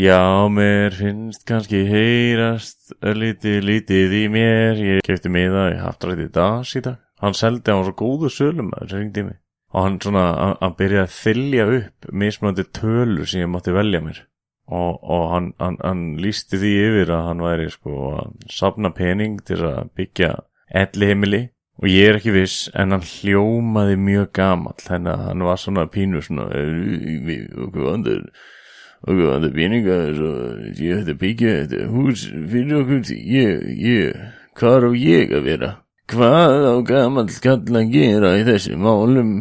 Já, mér finnst kannski heyrast lítið, lítið í mér. Ég kefti miða í haftrætti das í dag. Hann seldi á svo góðu sölum að það ringdi mig. Og hann svona, hann, hann byrjaði að þylja upp mismunandi tölur sem ég mátti velja mér. Og, og hann, hann, hann lísti því yfir að hann væri sko að safna pening til að byggja elli heimili. Og ég er ekki viss, en hann hljómaði mjög gamall, þannig að hann var svona pínu svona, okkur vandur, okkur vandur peningar, og ég ætti að byggja þetta hús fyrir okkur, ég, ég, hvað á ég að vera? Hvað á gamall kall að gera í þessu málum?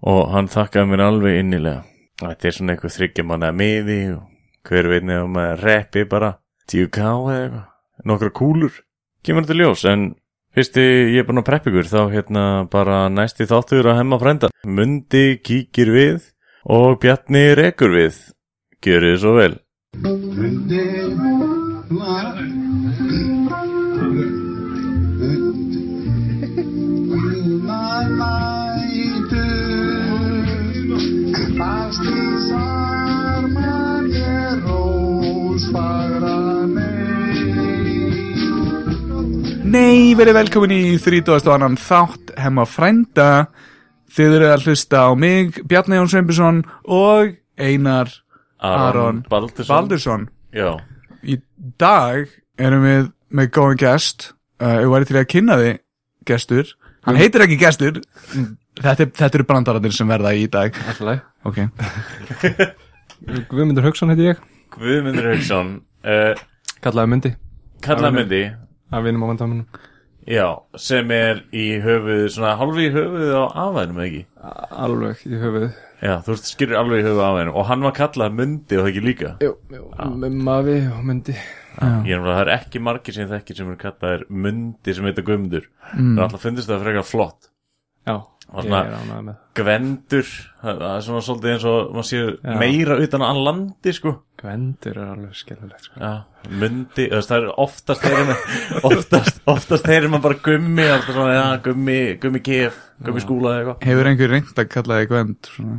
Og hann þakkaði mér alveg innilega. Þetta er svona eitthvað þryggja manna miði og hver veit nefnum að reppi bara 10k eða nokkra kúlur. Kemur þetta ljós, en Fyrsti ég er búin að preppa ykkur þá hérna bara næsti þáttur að hemma frænda. Mundi kíkir við og Bjarni rekur við. Gjörið svo vel. Nei, verið velkomin í 30. annan þátt hemma frænda Þið eru að hlusta á mig, Bjarni Jón Sveinbjörnsson og Einar Aron Baldursson. Í dag erum við með góðan gest. Uh, Við væri til að kynna þið gestur. Hann heitir ekki gestur. Þetta, þetta eru brandararnir sem verða í dag. Alltaf Ok, Guðmundur Hauksson heiti ég. Guðmundur Hauksson. Uh, Kallaði myndi Kalla myndi. Að vinum á vandamunum Já, sem er í höfuð, svona hálfi í höfuð á afvænum, ekki? Alveg í höfuð Já, þú veist, skýrir alveg í höfuð á afvænum. Og hann var kallað myndi og það ekki líka. Jú, jú Með mafi og myndi Ég er náttúrulega, það er ekki margir sem ég þekki sem eru kallaðir myndi sem heita Guðmundur. Mm. Það er alltaf fundist það frekar flott. Já, Og svona- Gvendur, það er svona svolítið eins og maður séu Já. meira utan að landi, sko. Gvendur er alveg skellulegt sko. Myndi, það er oftast maður, oftast, oftast heyrir maður bara gummi, alltaf svona, já, gummi, gummi kef, gummi skúla eða eitthvað. hefur einhver reynd að kalla þig svona?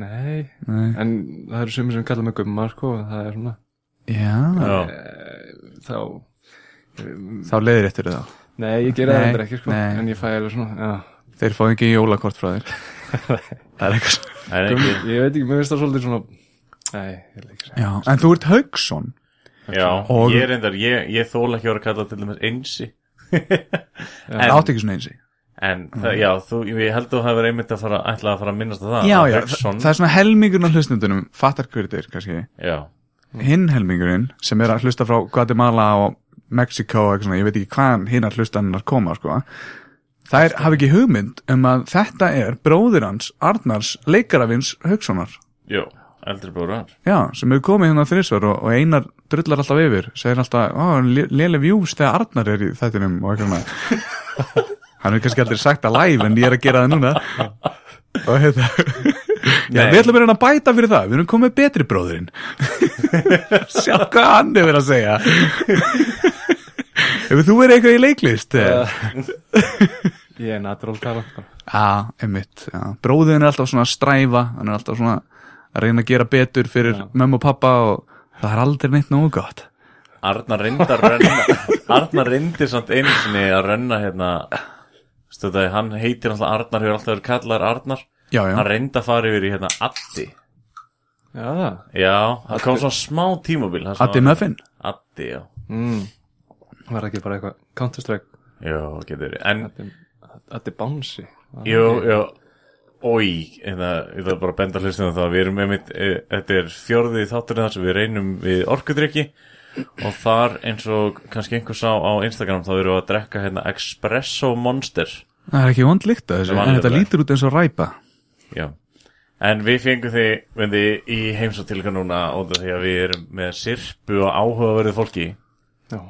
Nei, Nei. en það eru sumir sem kalla mig gumma sko, og það er svona Já, Já, þá þá leiðir eftir það Nei, ég gera það endur ekki sko, nei. en ég fæ alveg svona já. Þeir fá ekki jólakort frá þér Það er eitthvað ekki, ég veit ekki, mér finnst það svolítið svona Nei, ég ekki segja Já, en þú ert Haugsson já, Og- ég reyndar, ég, ég þóla ekki að vera kallað til dæmis einsi. Það átt ekki svona einsi En, það, já, þú, ég held að þú hefur einmitt að fara, ætla að fara að minnast að það. Já, að já, Hauksson, það er svona helmingurinn af hlustendunum Fattar hverju þetta er kannski já, Hinn helmingurinn sem er að hlusta frá Guatemala og Mexico og eitthvað svona Ég veit ekki hvaðan hinn að hlustannar koma sko. Það hafa ekki hugmynd um að þetta er bróðir hans Arnars leikarafins Haugssonar jú, eldri bróður hans. Já, sem hefur komið hérna þrísvar og, og einar drullar alltaf yfir segir alltaf, ó, léle vjús þegar Arnar er í þættinum og eitthvað svona. Hann hefur kannski aldrei sagt að live en ég er að gera það núna. Og hérna Já, við ætlum að reyna að bæta fyrir það, við erum komið betri bróðurinn Sjá hvað hann hefur að segja. Hefur þú verið eitthvað í leiklist? Já, Ég er natural talent ah, einmitt já. Bróðurinn er alltaf svona að stræfa hann er alltaf svona að reyna að gera betur fyrir mömmu og pappa og það er aldrei neitt nógu gott. Arnar reyndi að rönna Arnar reyndi samt einu sinni að rönna hérna Stöðu það, hann heitir alltaf Arnar Hefur alltaf verið kallaður Arnar. Já, já, Hann reyndi að fara yfir í hérna Addi. Já, það. Já, það kom svona smá sem Addi Muffin. Addi, já. Mm. Var ekki bara eitthvað Counter-Strike. Já, getur verið. En, Þetta er bouncy. Jú, jú. Ói, hérna, ég þarf bara að benda hlustum það. Við erum einmitt, e, þetta er fjórði þátturinn þar sem við reynum við orkudrykki. Og þar eins og kannski einhver sá á Instagram Þá erum við að drekka hérna Espresso Monster. Það er ekki vond líkt að þessu, Það en þetta lítur út eins og ræpa. Já, en við fengum þið vendi, í heimsóttilika núna af því að við erum með sirpu og áhugaverið fólki. Já.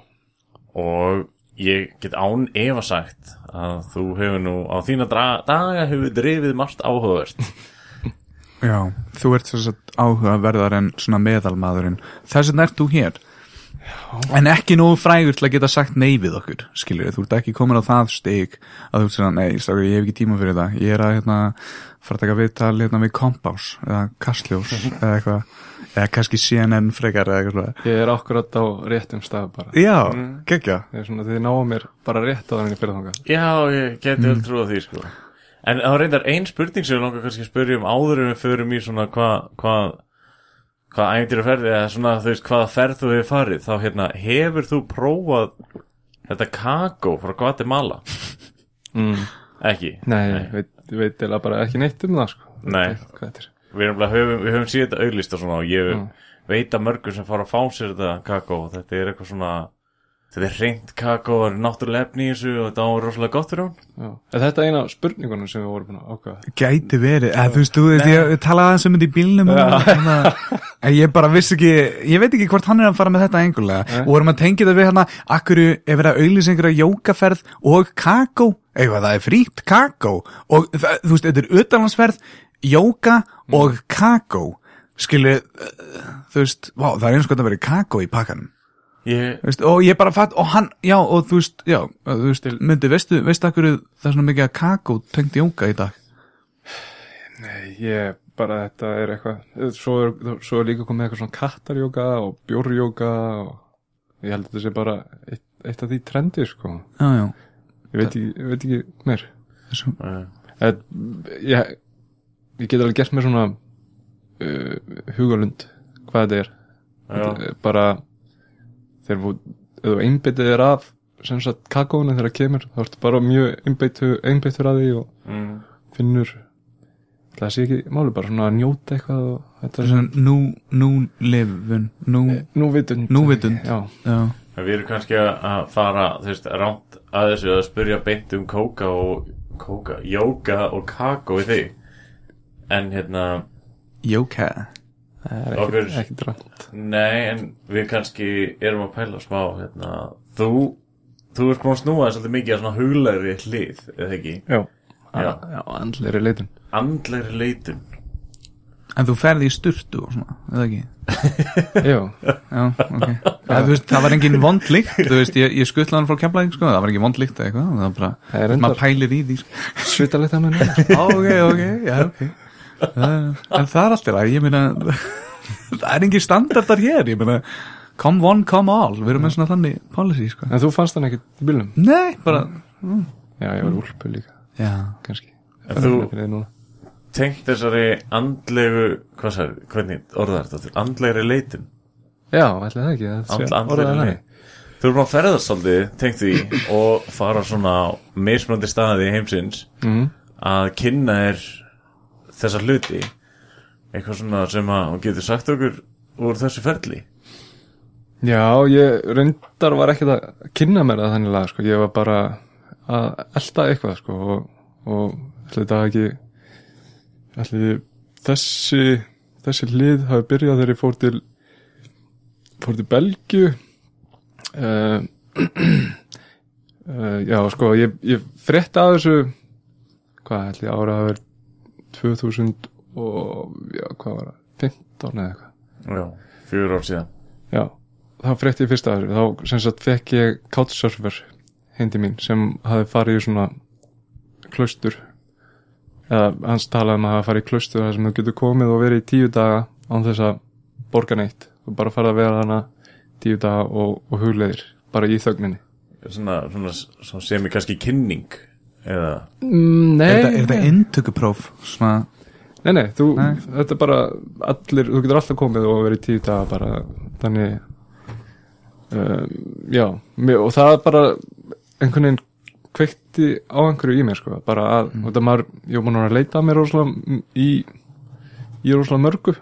Og ég get án efa sagt að þú hefur nú á þína daga hefur drifið margt áhugavert Já, þú ert þess að áhugaverðar en svona meðalmaðurinn. Þess vegna ert þú hér. En ekki nógu frægur til að geta sagt nei við okkur, skilur Þú ert ekki komin á það stig að þú ert svona, nei, stakar, ég hef ekki tíma fyrir það. Ég er að, hérna, fara að taka viðtal, hérna, við kompás, eða kastljós, eða eitthvað. Eða kannski CNN frekar eða eitthvað svona. Ég er akkurat á réttum stað bara Já, Mm. geggja Ég er svona, þið náum mér bara rétt á þannig fyrir þangað Já, ég geti vel trúið því sko En var reyndar ein spurning sem við langar kannski að spyrja um áður en við förum í svona hvað hvað hvað ægir að ferði eða svona þú veist hvaða ferð þú hefur farið þá hérna hefur þú prófað þetta kakó frá Guatemala mm. ekki? Nei, ég veit, ég veit eða bara ekki neitt um það sko Nei. Hvað þetta er Við höfum, höfum, við höfum síðan þetta auglist og svona og ég Mm. veit að mörgum sem fara að fá sér þetta kakó. Og þetta er eitthvað svona þetta er reynd kakó það er náttúrulega efni í þessu og þetta á rosalega gott fyrir hún Já. Er þetta eina af spurningunum sem við vorum búin að ákveða? Gæti verið, eða þú veist, þú veist, ég talaði aðeins um þetta í bílnum hana, en ég bara vissi ekki, ég veit ekki hvort hann er að fara með þetta engulega. Nei. og vorum að tengja þetta við hérna, akkur er verið að auðlýsa einhverja jókaferð og kakó, eitthvað það er frýtt kakó. Og það, þú veist, þetta er utanlandsferð, jóka og kakó, skilu, þú veist, vá, það er eins og þetta verið kakó í pakkanum. Ég, Veist, og ég bara fatt, og hann, já, og þú veist, já, þú veist, myndi, veistu, veistu akkur það er svona mikið að kakó tengt jóka í dag? Nei, ég bara þetta er eitthvað Svo er, svo er líka komið eitthvað svona kattarjóka og bjórjóka og ég held að þetta sé bara eitt, eitt af því trendi sko. Já, já, Ég veit ekki, ég veit ekki meir. Þessu, uh, Ég, ég, ég get alveg gert mér svona uh, hugalund hvað þetta er. Já, Þetta bara þegar þú, einbyttið er af sem sagt kakóinu þegar það kemur þá ertu bara mjög einbyttur, að því og mm, finnur það sé ekki máli bara svona að njóta eitthvað og þetta er svona nú, nú lifun, nú, nú vitund. Núvitund. já, já, Við erum kannski að að fara, þú veist, rámt að þessu að spyrja beint um kóka og kóka, jóka og kakó í þig. En hérna, jóka. það er ekki, ekki drátt nei, en við kannski erum að pæla smá, hérna, þú, þú ert búin að snúa þess svolítið mikið að svona huglegri hlið, eða ekki? já, Já. já andleiri leitun Andlegri leitun. En þú ferði í sturtu og svona, eða ekki? já, Já, ok. Ja, þú veist, það var engin vond líkt, þú veist, ég, ég skuttlaði hann frá kemlaðing, sko, það var engin vond líkt eða eitthvað, það var bara, Það er maður pælir í því, sko. svitalegt að menna Á, ok, ok, já, ok. Uh, en það er alltaf ég meina, það er engin standardar hér, ég meina, come one, come all, við erum með svona þannig policy, sko. en þú fannst hann ekkert í bílnum Nei, bara, já, ég var úlpu líka, já, kannski En þú-. Tengt þessari andlegu, hvað sagði, hvernig orðar þetta? Andlegri leitun. já, ætli það ekki And, andlegri leitun. Þú erum að ferðast svolítið, tengt því, og fara svona á mismunandi staði heimsins. Mhm. að kynna er þessa hluti eitthvað svona sem að hún getur sagt okkur úr þessu ferli? Já, ég reyndar var ekkert að kynna mér það þannig lag, sko, ég var bara að elta eitthvað, sko, og, og ætli þetta ekki, ætli þessi, þessi hlið hafi byrjað þegar ég fór til, fór til Belgju, uh, uh, já, sko, ég, ég frétta að þessu, hvað ætli ára að vera 2000 og, já, hvað var það, 15 eða eitthvað. já, fjögur ár síðan. Já, þá frétti ég fyrst að þessu. Þá sem sagt fekk ég couchsurfer hindi mín sem hafi farið í svona klaustur. Eða hans talaði um að hafa farið í klaustur þar sem þú getur komið og verið í tíu daga án þess að borga neitt. Og bara farið að vera hana tíu daga og, og hugleðir bara í þögninni. Svona, svona, svona sem er kannski kynning eða, mm, Nei, er þetta, er þetta inntökupróf, svona, nei, nei, þú, Nei. þetta er bara allir, þú getur alltaf komið og verið tíu daga bara, þannig um, já, mér, og það er bara einhvern veginn kveikti á einhverju í mér sko, bara að, mm. þetta maður, ég var búin að leita að mér rosalega m- í í rosalega mörgu.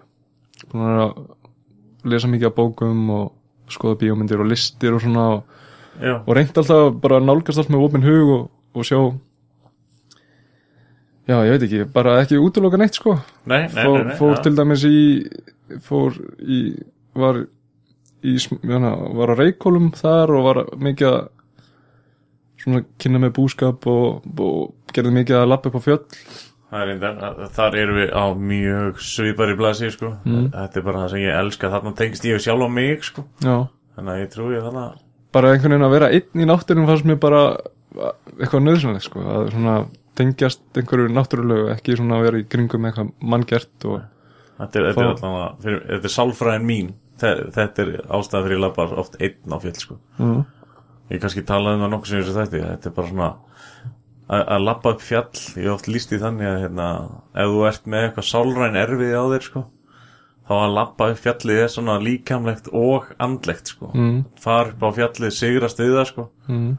Búin að lesa mikið af bókum og skoða bíómyndir og listir og svona og, og reynt alltaf bara nálgast allt með opin hug og, og sjá já, ég veit ekki, bara ekki útiloka neitt sko nei, nei, fór, nei, fór til dæmis í fór í var í, jana, var á reykólum þar og var mikið að svona kynna með búskap og, og gerði mikið að lappa upp á fjöll Það er reyndar, þar erum við á mjög svipari blasi sko. Mm. þetta er bara það sem ég elska þarna tengst ég sjálf á mig sko. já, þannig að ég trúi þarna bara einhvern veginn að vera einn í náttúrunum fannst mér bara eitthvað nöðsynlegt sko, að svona tengjast einhverju náttúrulegu, ekki svona að vera í kringum eitthvað manngert og þetta er, þetta er fyrir, þetta er sálfræðin mín Þe- þetta er ástæða fyrir ég labba oft einn á fjöll sko. mm. ég kannski talaði um það nokkuð sem ég þessi þetta þetta er bara svona að, að labba upp fjall, ég hef oft líst í þannig að hérna, ef þú ert með eitthvað sálræn erfiði á þér sko, þá að labba upp fjallið er svona líkamlegt og andlegt sko. Mm. far upp á fjallið, sigrast það sko, Mm.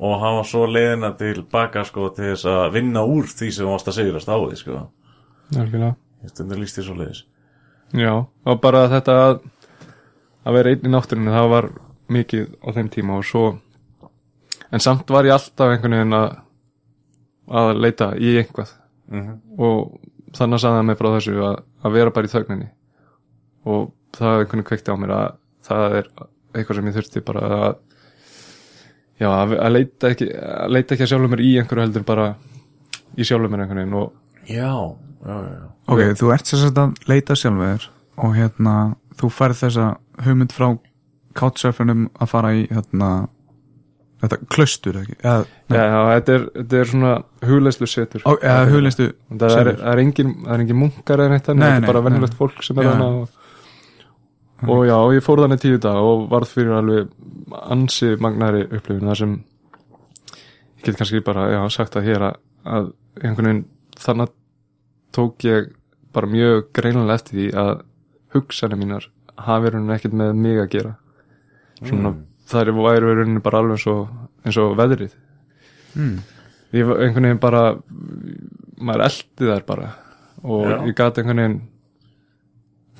Og hafa svo leiðina til baka sko, til þess að vinna úr því sem þú varst að sigrast á því sko. algjörlega. Stundur líst því svo leiðis Já, og bara þetta að að vera einn í náttúrunni, það var mikið á þeim tíma og svo en samt var ég alltaf einhvern veginn að að leita í einhvað mm og þannig að sagði það mig frá þessu að, að vera bara í þögninni. Og það einhvern veginn kveikti á mér að það er eitthvað sem ég þurfti bara að já, að, að leita ekki að leita ekki að sjálfum mér í einhverju heldur bara í sjálfum mér einhvern veginn og já, já, já. Ok, þú ert sér að leita sjálfur og hérna, þú færð þessa hugmynd frá couchsurfinum að fara í hérna þetta klaustur ekki eða, já, já, þetta er, þetta er svona hugleyslu setur Ó, eða hugleistu það er, setur. það er engin, það er engin munkar eða neitt þannig, þetta er bara nei. venjulegt fólk sem er hana og, og já, ég fór þannig tíu dag og varð fyrir alveg ansi magnari upplifun það sem ég get kannski bara, já, sagt það hér að, að einhvern veginn þannig tók ég bara mjög greinilega eftir því að hugsanir mínar hafi rauninni ekkert með mig að gera svona, það er rauninni bara alveg eins og, eins og veðrið mm. ég var einhvern veginn bara maður eldi þær bara og Já. ég gat einhvern veginn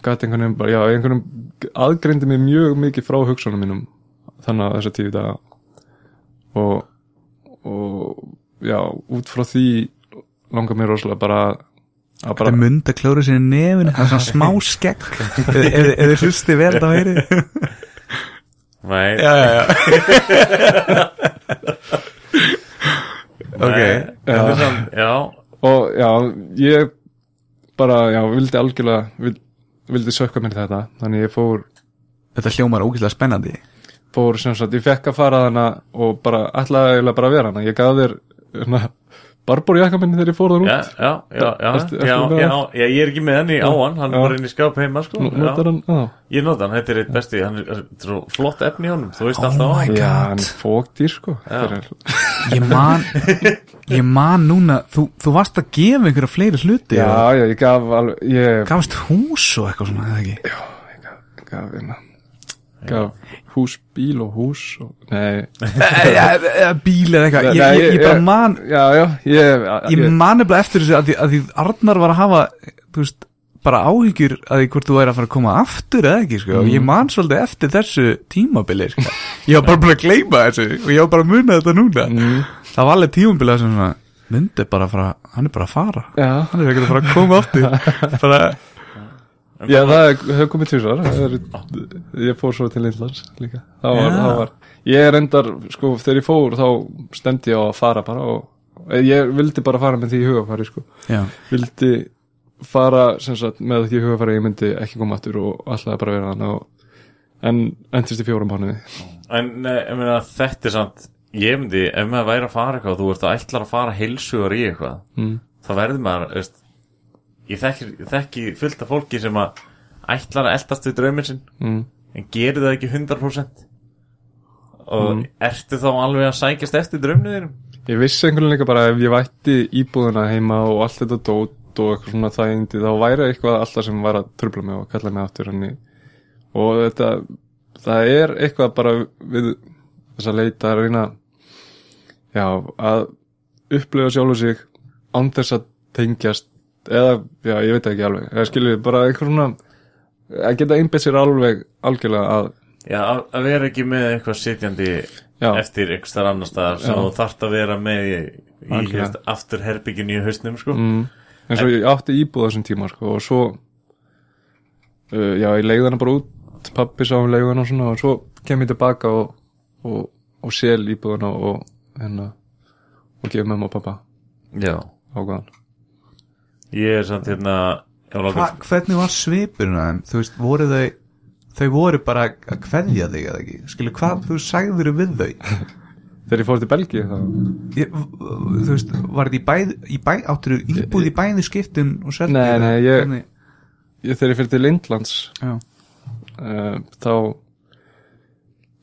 gat einhvern veginn bara, já, einhvern veginn aðgreindi mig mjög mikið frá hugsunum mínum þannig að þessa tíu daga. Og og já, út frá því langar mér rosalega bara að bara, mynd að klóra sér í nefinu það er svona smá ef þið hlusti vel það væri Nei, já, já, já. Ok. Er samt- já, og já, ég bara, já, vildi algjörlega vil, vildi sökka mér þetta þannig ég fór þetta hljómar ógeðslega spennandi. fór sem sagt, ég fekk að fara þarna og bara ætlaði eiginlega bara vera hana ég gaf þér barbórjakka minni þegar ég fór þar út. Já, já, já, já, já, já, já, ég er ekki með hann í áan, hann Já. er bara inn í skáp heima, sko, Nú- notar já, hann, já. ég nota hann, þetta er eitt besti, hann er, er svo flott efni í honum, þú veist Oh alltaf á my hann. God. já, hann er fóktýr sko. Já. Ég man ég man núna þú, þú varst að gefa einhverja fleiri hluti já, já, ég gaf alveg ég gafst hús og eitthvað svona eða ekki? Gaf hérna gaf hús, bíl og hús og, nei, eða eða bíl eða eitthvað. Ég, ég, ég bara man já, já ég, ég man nefnilega eftir þessu að því, að því Arnar var að hafa veist, bara áhyggjur að því hvort þú væri að fara að koma aftur eða ekki sko. og ég man svolítið eftir þessu tímabili sko. ég var bara búin að gleyma þessu og ég var bara að muna þetta núna. Mm, það var alveg tímabili sem svona myndi bara að fara, hann er bara að fara. Já, hann er ekkert að fara að koma aftur. Bara, já, það hefur komið er- ég fór svo til Indlands líka. Það var, það var, ég er endar sko, þegar ég fór þá stemdi ég á að fara bara og ég vildi bara fara með því í hugafari sko. Já, vildi fara sem sagt, með því hugafæri ég myndi ekki koma aftur og alltaf bara vera og, en endist í fjórum mánuði. En meina, þetta er samt, ég myndi, ef maður væri að fara eitthvað, þú ert að ætlar að fara heilsugar í eitthvað, mm. þá verður maður, veist, ég þekki, þekki fullt af fólki sem að ætlar að eldast við drauminn sinn, Mm. en gerir það ekki 100% og ertu þá alveg að sækjast eftir draumnið þínum? ég vissi einhvern veginn líka bara ef ég vætti íbúðuna heima og allt þetta dót og eitthvað svona þægindi þá væri eitthvað alltaf sem var að trubla mig og kalla mig aftur henni og þetta það er eitthvað bara við þess að leita að reyna já, að upplifa sjálfu sig án þess að tengjast eða, já, ég veit ekki alveg eða skilur bara eitthvað svona að geta einbeitt sér alveg algjörlega að Já, að, vera ekki með eitthvað sitjandi Já. eftir eitthvað starf annar staðar sem þú þarft að vera með í, í Algjörlega. hefst, aftur herbygginu í hausnum, sko. mm. en svo ég átti íbúð á þessum tíma sko, og svo uh, já, ég leiði hana bara út pappi sá um leiði og svona og svo kem ég tilbaka og, og, og sel íbúðuna og hérna og gefa mömmu og pappa ákvæðan Ég er samt hérna, Hva, hvernig var svipurinn að þeim? Þú veist, voru þau þau voru bara að kveðja þig eða ekki? Skilu, hvað þú sagður við þau? Þegar ég fór til Belgíu þá ég, þú veist, var þetta í bæð, í bæð áttur íbúð í bæði skiptin og seldi Nei, nei, ég- hvernig- ég, þegar ég fyrir til Lindlands Já, uh, þá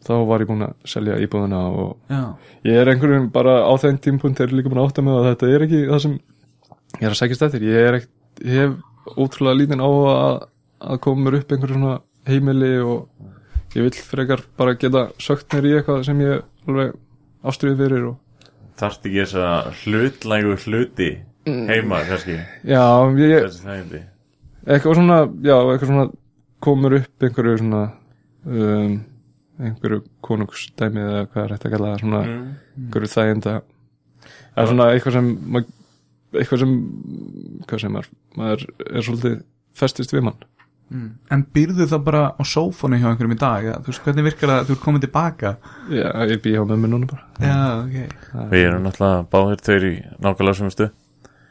þá var ég búin að selja íbúðina og já, ég er einhverjum bara á þeim tímpunkt er líka búin að átta mig að þetta er ekki það sem ég er að sækist eftir. Ég er ekkert, ég hef ótrúlega lítinn á að, að koma mér upp einhverju svona heimili og ég vil frekar bara geta sökt mér í eitthvað sem ég alveg ástriði fyrir og Þarft ekki þessa hlutlægu hluti heima, kannski? Já, ég, eitthvað svona, já, eitthvað svona komur upp einhverju svona um, einhverju konungsdæmi eða hvað er þetta að kalla það svona mm. einhverju þæginda. Það er svona eitthvað sem ma- eitthvað sem, hvað sem maður maður er svolítið festist við mann mm. En býrðu það bara á sófónu hjá einhverjum í dag? Ja? Þú veist, hvernig virkar það að þú ert komin tilbaka? já, ég bý hjá mömmu núna bara Já, ok Við erum náttúrulega báðir tveir í nákvæmlega sem stu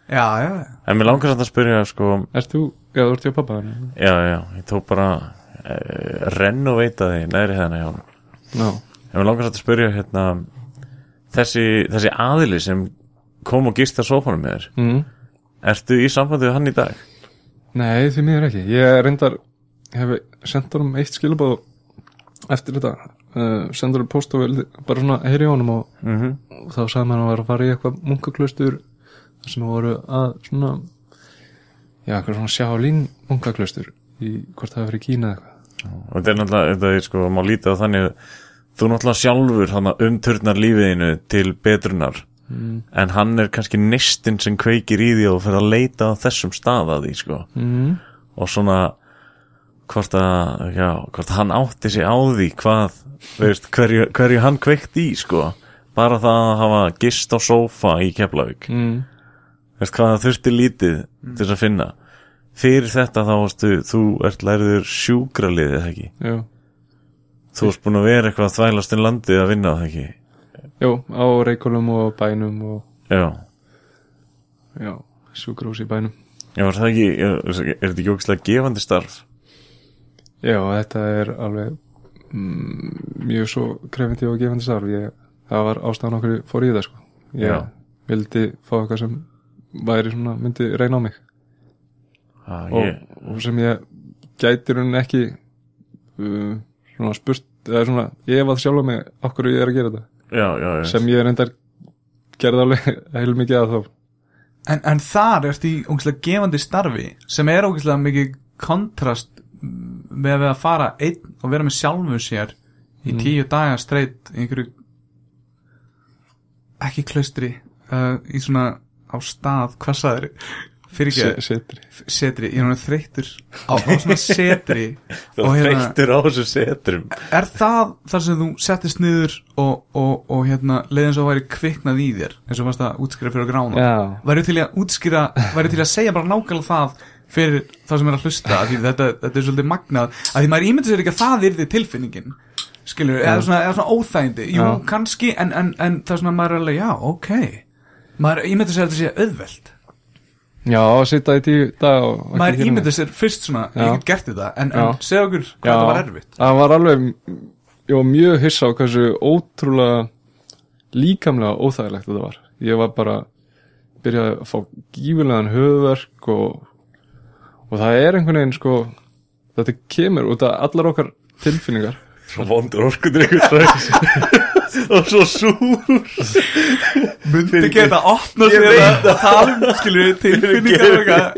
Já, já, En mér langar samt að spyrja, sko Ert þú, já, þú ert hjá pappa hann Já, já, ég tók bara uh, renoveitaði neðri hérna hjá hann Já, En mér langar samt að spyrja, hérna Þessi, þessi aðili sem kom og gist að sófanum með þér. Mm. Ertu í sambandi við hann í dag? nei því miður ekki. Ég reyndar, hef sendt honum eitt skilabóð eftir þetta. Uh, sendur honum post og bara svona heyri í honum og, Mm og þá sagði maður að vera að fara í eitthvað munkaklaustur sem voru að svona já, eitthvað svona sjálín munkaklaustur í hvort það verið Kína eitthvað. Og þetta er náttúrulega, þetta er sko, má lítið á þannig Þú náttúrulega sjálfur hann umturnar lífiðinu til betrunar mm. En hann er kannski nistinn sem kveikir í því og fyrir að leita á þessum stað að því, sko. Mm. og svona hvort að, já, hvort hann átti sig á því hvað, veist, hverju, hverju hann kveikt í, sko. Bara það að hafa gist á sófa í Keflavík, Mm. veist hvað þurfti lítið til þess að finna. Fyrir þetta þá varstu, þú ert læriður sjúkraliðið, ekki? Já, þú varst búin að vera eitthvað að þvælast inn landið að vinna, það ekki Jú, á Reykjólum og bænum og já, já, sjúkrós í bænum. Já, var það ekki er, er þetta ekki ógæslega gefandi starf? Já, þetta er alveg mm, mjög svo krefindi og gefandi starf. Ég, það var ástæðan okkur fór í það sko. Ég Já. vildi fá eitthvað sem væri svona, myndi reyna á mig. Ah, og, ég, og sem ég gæti raunin ekki uh, svona spurt eða svona, ég efað sjálfa mig okkur ég er að gera þetta, já, já, sem ég reyndar gerði alveg heil mikið að þá. En, en þar ert í ógeðslega gefandi starfi sem er ógeðslega mikið kontrast með að fara einn og vera með sjálfum sér í tíu daga streitt í einhverju ekki klaustri uh, í svona á stað, hvað sagður fyrir Se- ekki, setri. Setri, ég er náttúrulega þreyttur á, á svona setri þú og hérna, þreyttir á þessu setrum. Er það þar sem þú settist niður og, og, og hérna leiðin svo væri kviknað í þér eins og fannst að útskýra fyrir að grána Já, væri til að útskýra væri til að segja bara nákvæmlega það fyrir það sem er að hlusta? Af því þetta, þetta er svolítið magnað. Að því maður ímyndir sér ekki að það yrði tilfinningin skilur, eða svona, eða svona óþægindi. Jú, Já. kannski, en, en, en það er svona maður er alveg, já, ok. Maður ímyndir sér að þetta sé auðvelt já, sitta í tíu dag maður ímyndir sér fyrst svona, Já. ég get gert þetta en, en segja okkur hvað Já, það var erfitt. Það var alveg Ég var mjög hissa á hversu ótrúlega líkamlega óþægilegt þetta var. Ég var bara byrjaði að fá gífulegan höfverk og, og það er einhvern veginn sko þetta kemur út af allar okkar tilfinningar. Svo vondur orkundur ykkur Og svo súr myndi geta opna sér að tala um skilur tilfinningar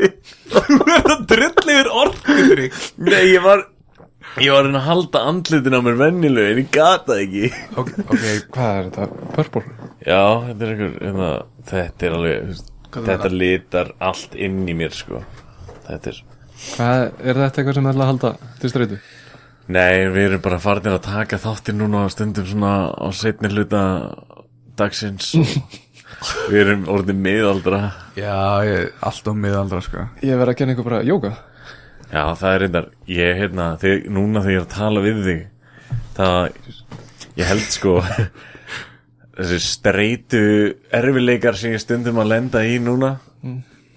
þú verður að drull yfir orkudrykk Nei, ég var Ég var að halda andlitin á mér vennileg En ég gata ekki. Ok, ok, Hvað er þetta? Purple? Já, þetta er einhver hérna, Þetta er alveg Þetta litar allt inn í mér sko. Þetta er Hvað er þetta eitthvað sem ætla að halda til streitu? Nei, við erum bara farin að taka þáttir núna á stundum svona á setni hluta dagsins við erum orðin miðaldra. Já, ég, allt á miðaldra sko. Ég verð að gera einhver bara jóka Já, það er reyndar, ég hérna, þegar, núna þegar ég er að tala við þig, það, ég held sko, þessi streitu erfileikar sem ég stundum að lenda í núna,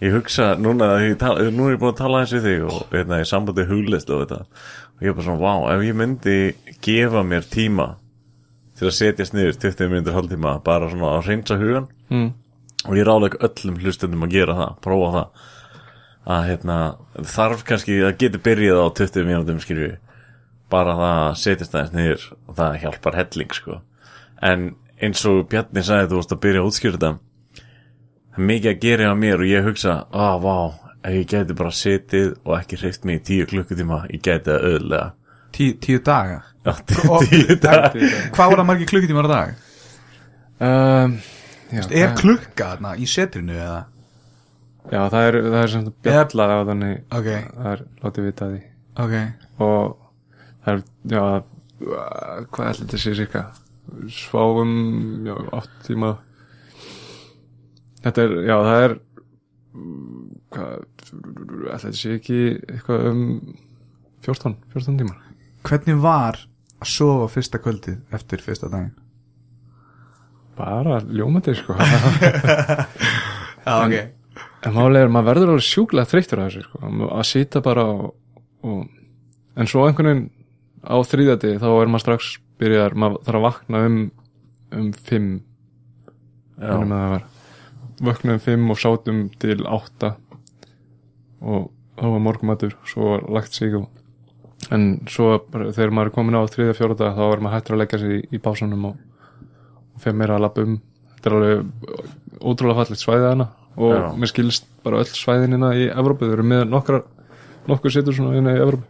ég hugsa, núna, ég tala, nú er ég búin að tala eins við þig og hérna, ég sambandi huglist og þetta, og ég er bara svona, vá, ef ég myndi gefa mér tíma til að setjast niður 20 minnir hálftíma, bara svona að reynsa hugan, mm. og ég ráðlega öllum hlustendum að gera það, prófa það að hérna, þarf kannski að geta byrjað á 20 mínútum skilju bara það að setjast aðeins niður og það hjálpar helling sko en eins og Bjarni sagði þú veist að byrja að útskýra þetta það er mikið að gera á mér og ég hugsa ah, vá, ef ég geti bara setið og ekki hreift mig í tíu klukkutíma ég geti það öðlega Tí, tíu daga? Já, Og- tíu dag Hvað var það margir klukkutímar á dag? um, já, Er það- klukka þarna í setrinu eða? Já, það er, það er sem bjalla á þannig. Ok, það er látið vita því. Ok. Og það er, já hvað ætla þetta sé cirka sváum, já, 8 tíma. Þetta er, já, það er ætla þetta sé ekki eitthvað um 14, 14 tímar? Hvernig var að sofa fyrsta kvöldið eftir fyrsta daginn? bara ljómandi, sko. Já, ok. en málega er, maður verður alveg sjúklega þreyttur að þessu, sko, að sita bara og, og, en svo einhvern veginn á þriðjati þá er maður strax byrjar, maður þarf að vakna um um 5 Já, þannig að það var vöknum fimm og sátum til átta og þá var morgumatur svo var lagt sig og en svo bara, þegar maður er komin á þriðja fjóruða þá er maður hættur að leggja sig í, í básunum og, og fyrir meira að lappa um. Þetta er alveg ótrúlega fallegt svæðið hana og Já. mér skilst bara öll svæðinina í Evrópu, þau eru með nokkra nokkur situr svona inn í Evrópu.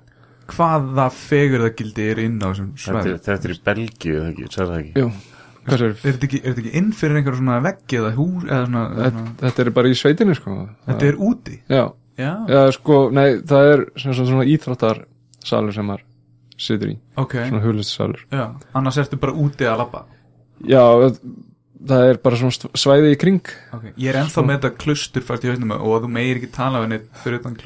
Hvaða fegurðagildi er inn á þessum þetta, svæði? er- þetta er í Belgíu, það ekki, sagði það ekki? Jú, sér Er þetta ekki, er þetta ekki inn fyrir einhverja svona veggi eða hús eða svona, þetta, svona þetta er bara í sveitinni sko. Þetta er úti? Já, Já, Já, sko, nei, það er svona, svona, svona íþróttarsalur sem maður situr í, ok. Svona hulistasalur. Já, annars ertu bara úti að labba. Já, það er bara svona svæði í kring. okay. Ég er ennþá með þetta klustur fært í hausnum og þú meir ekki tala við neitt fyrir utan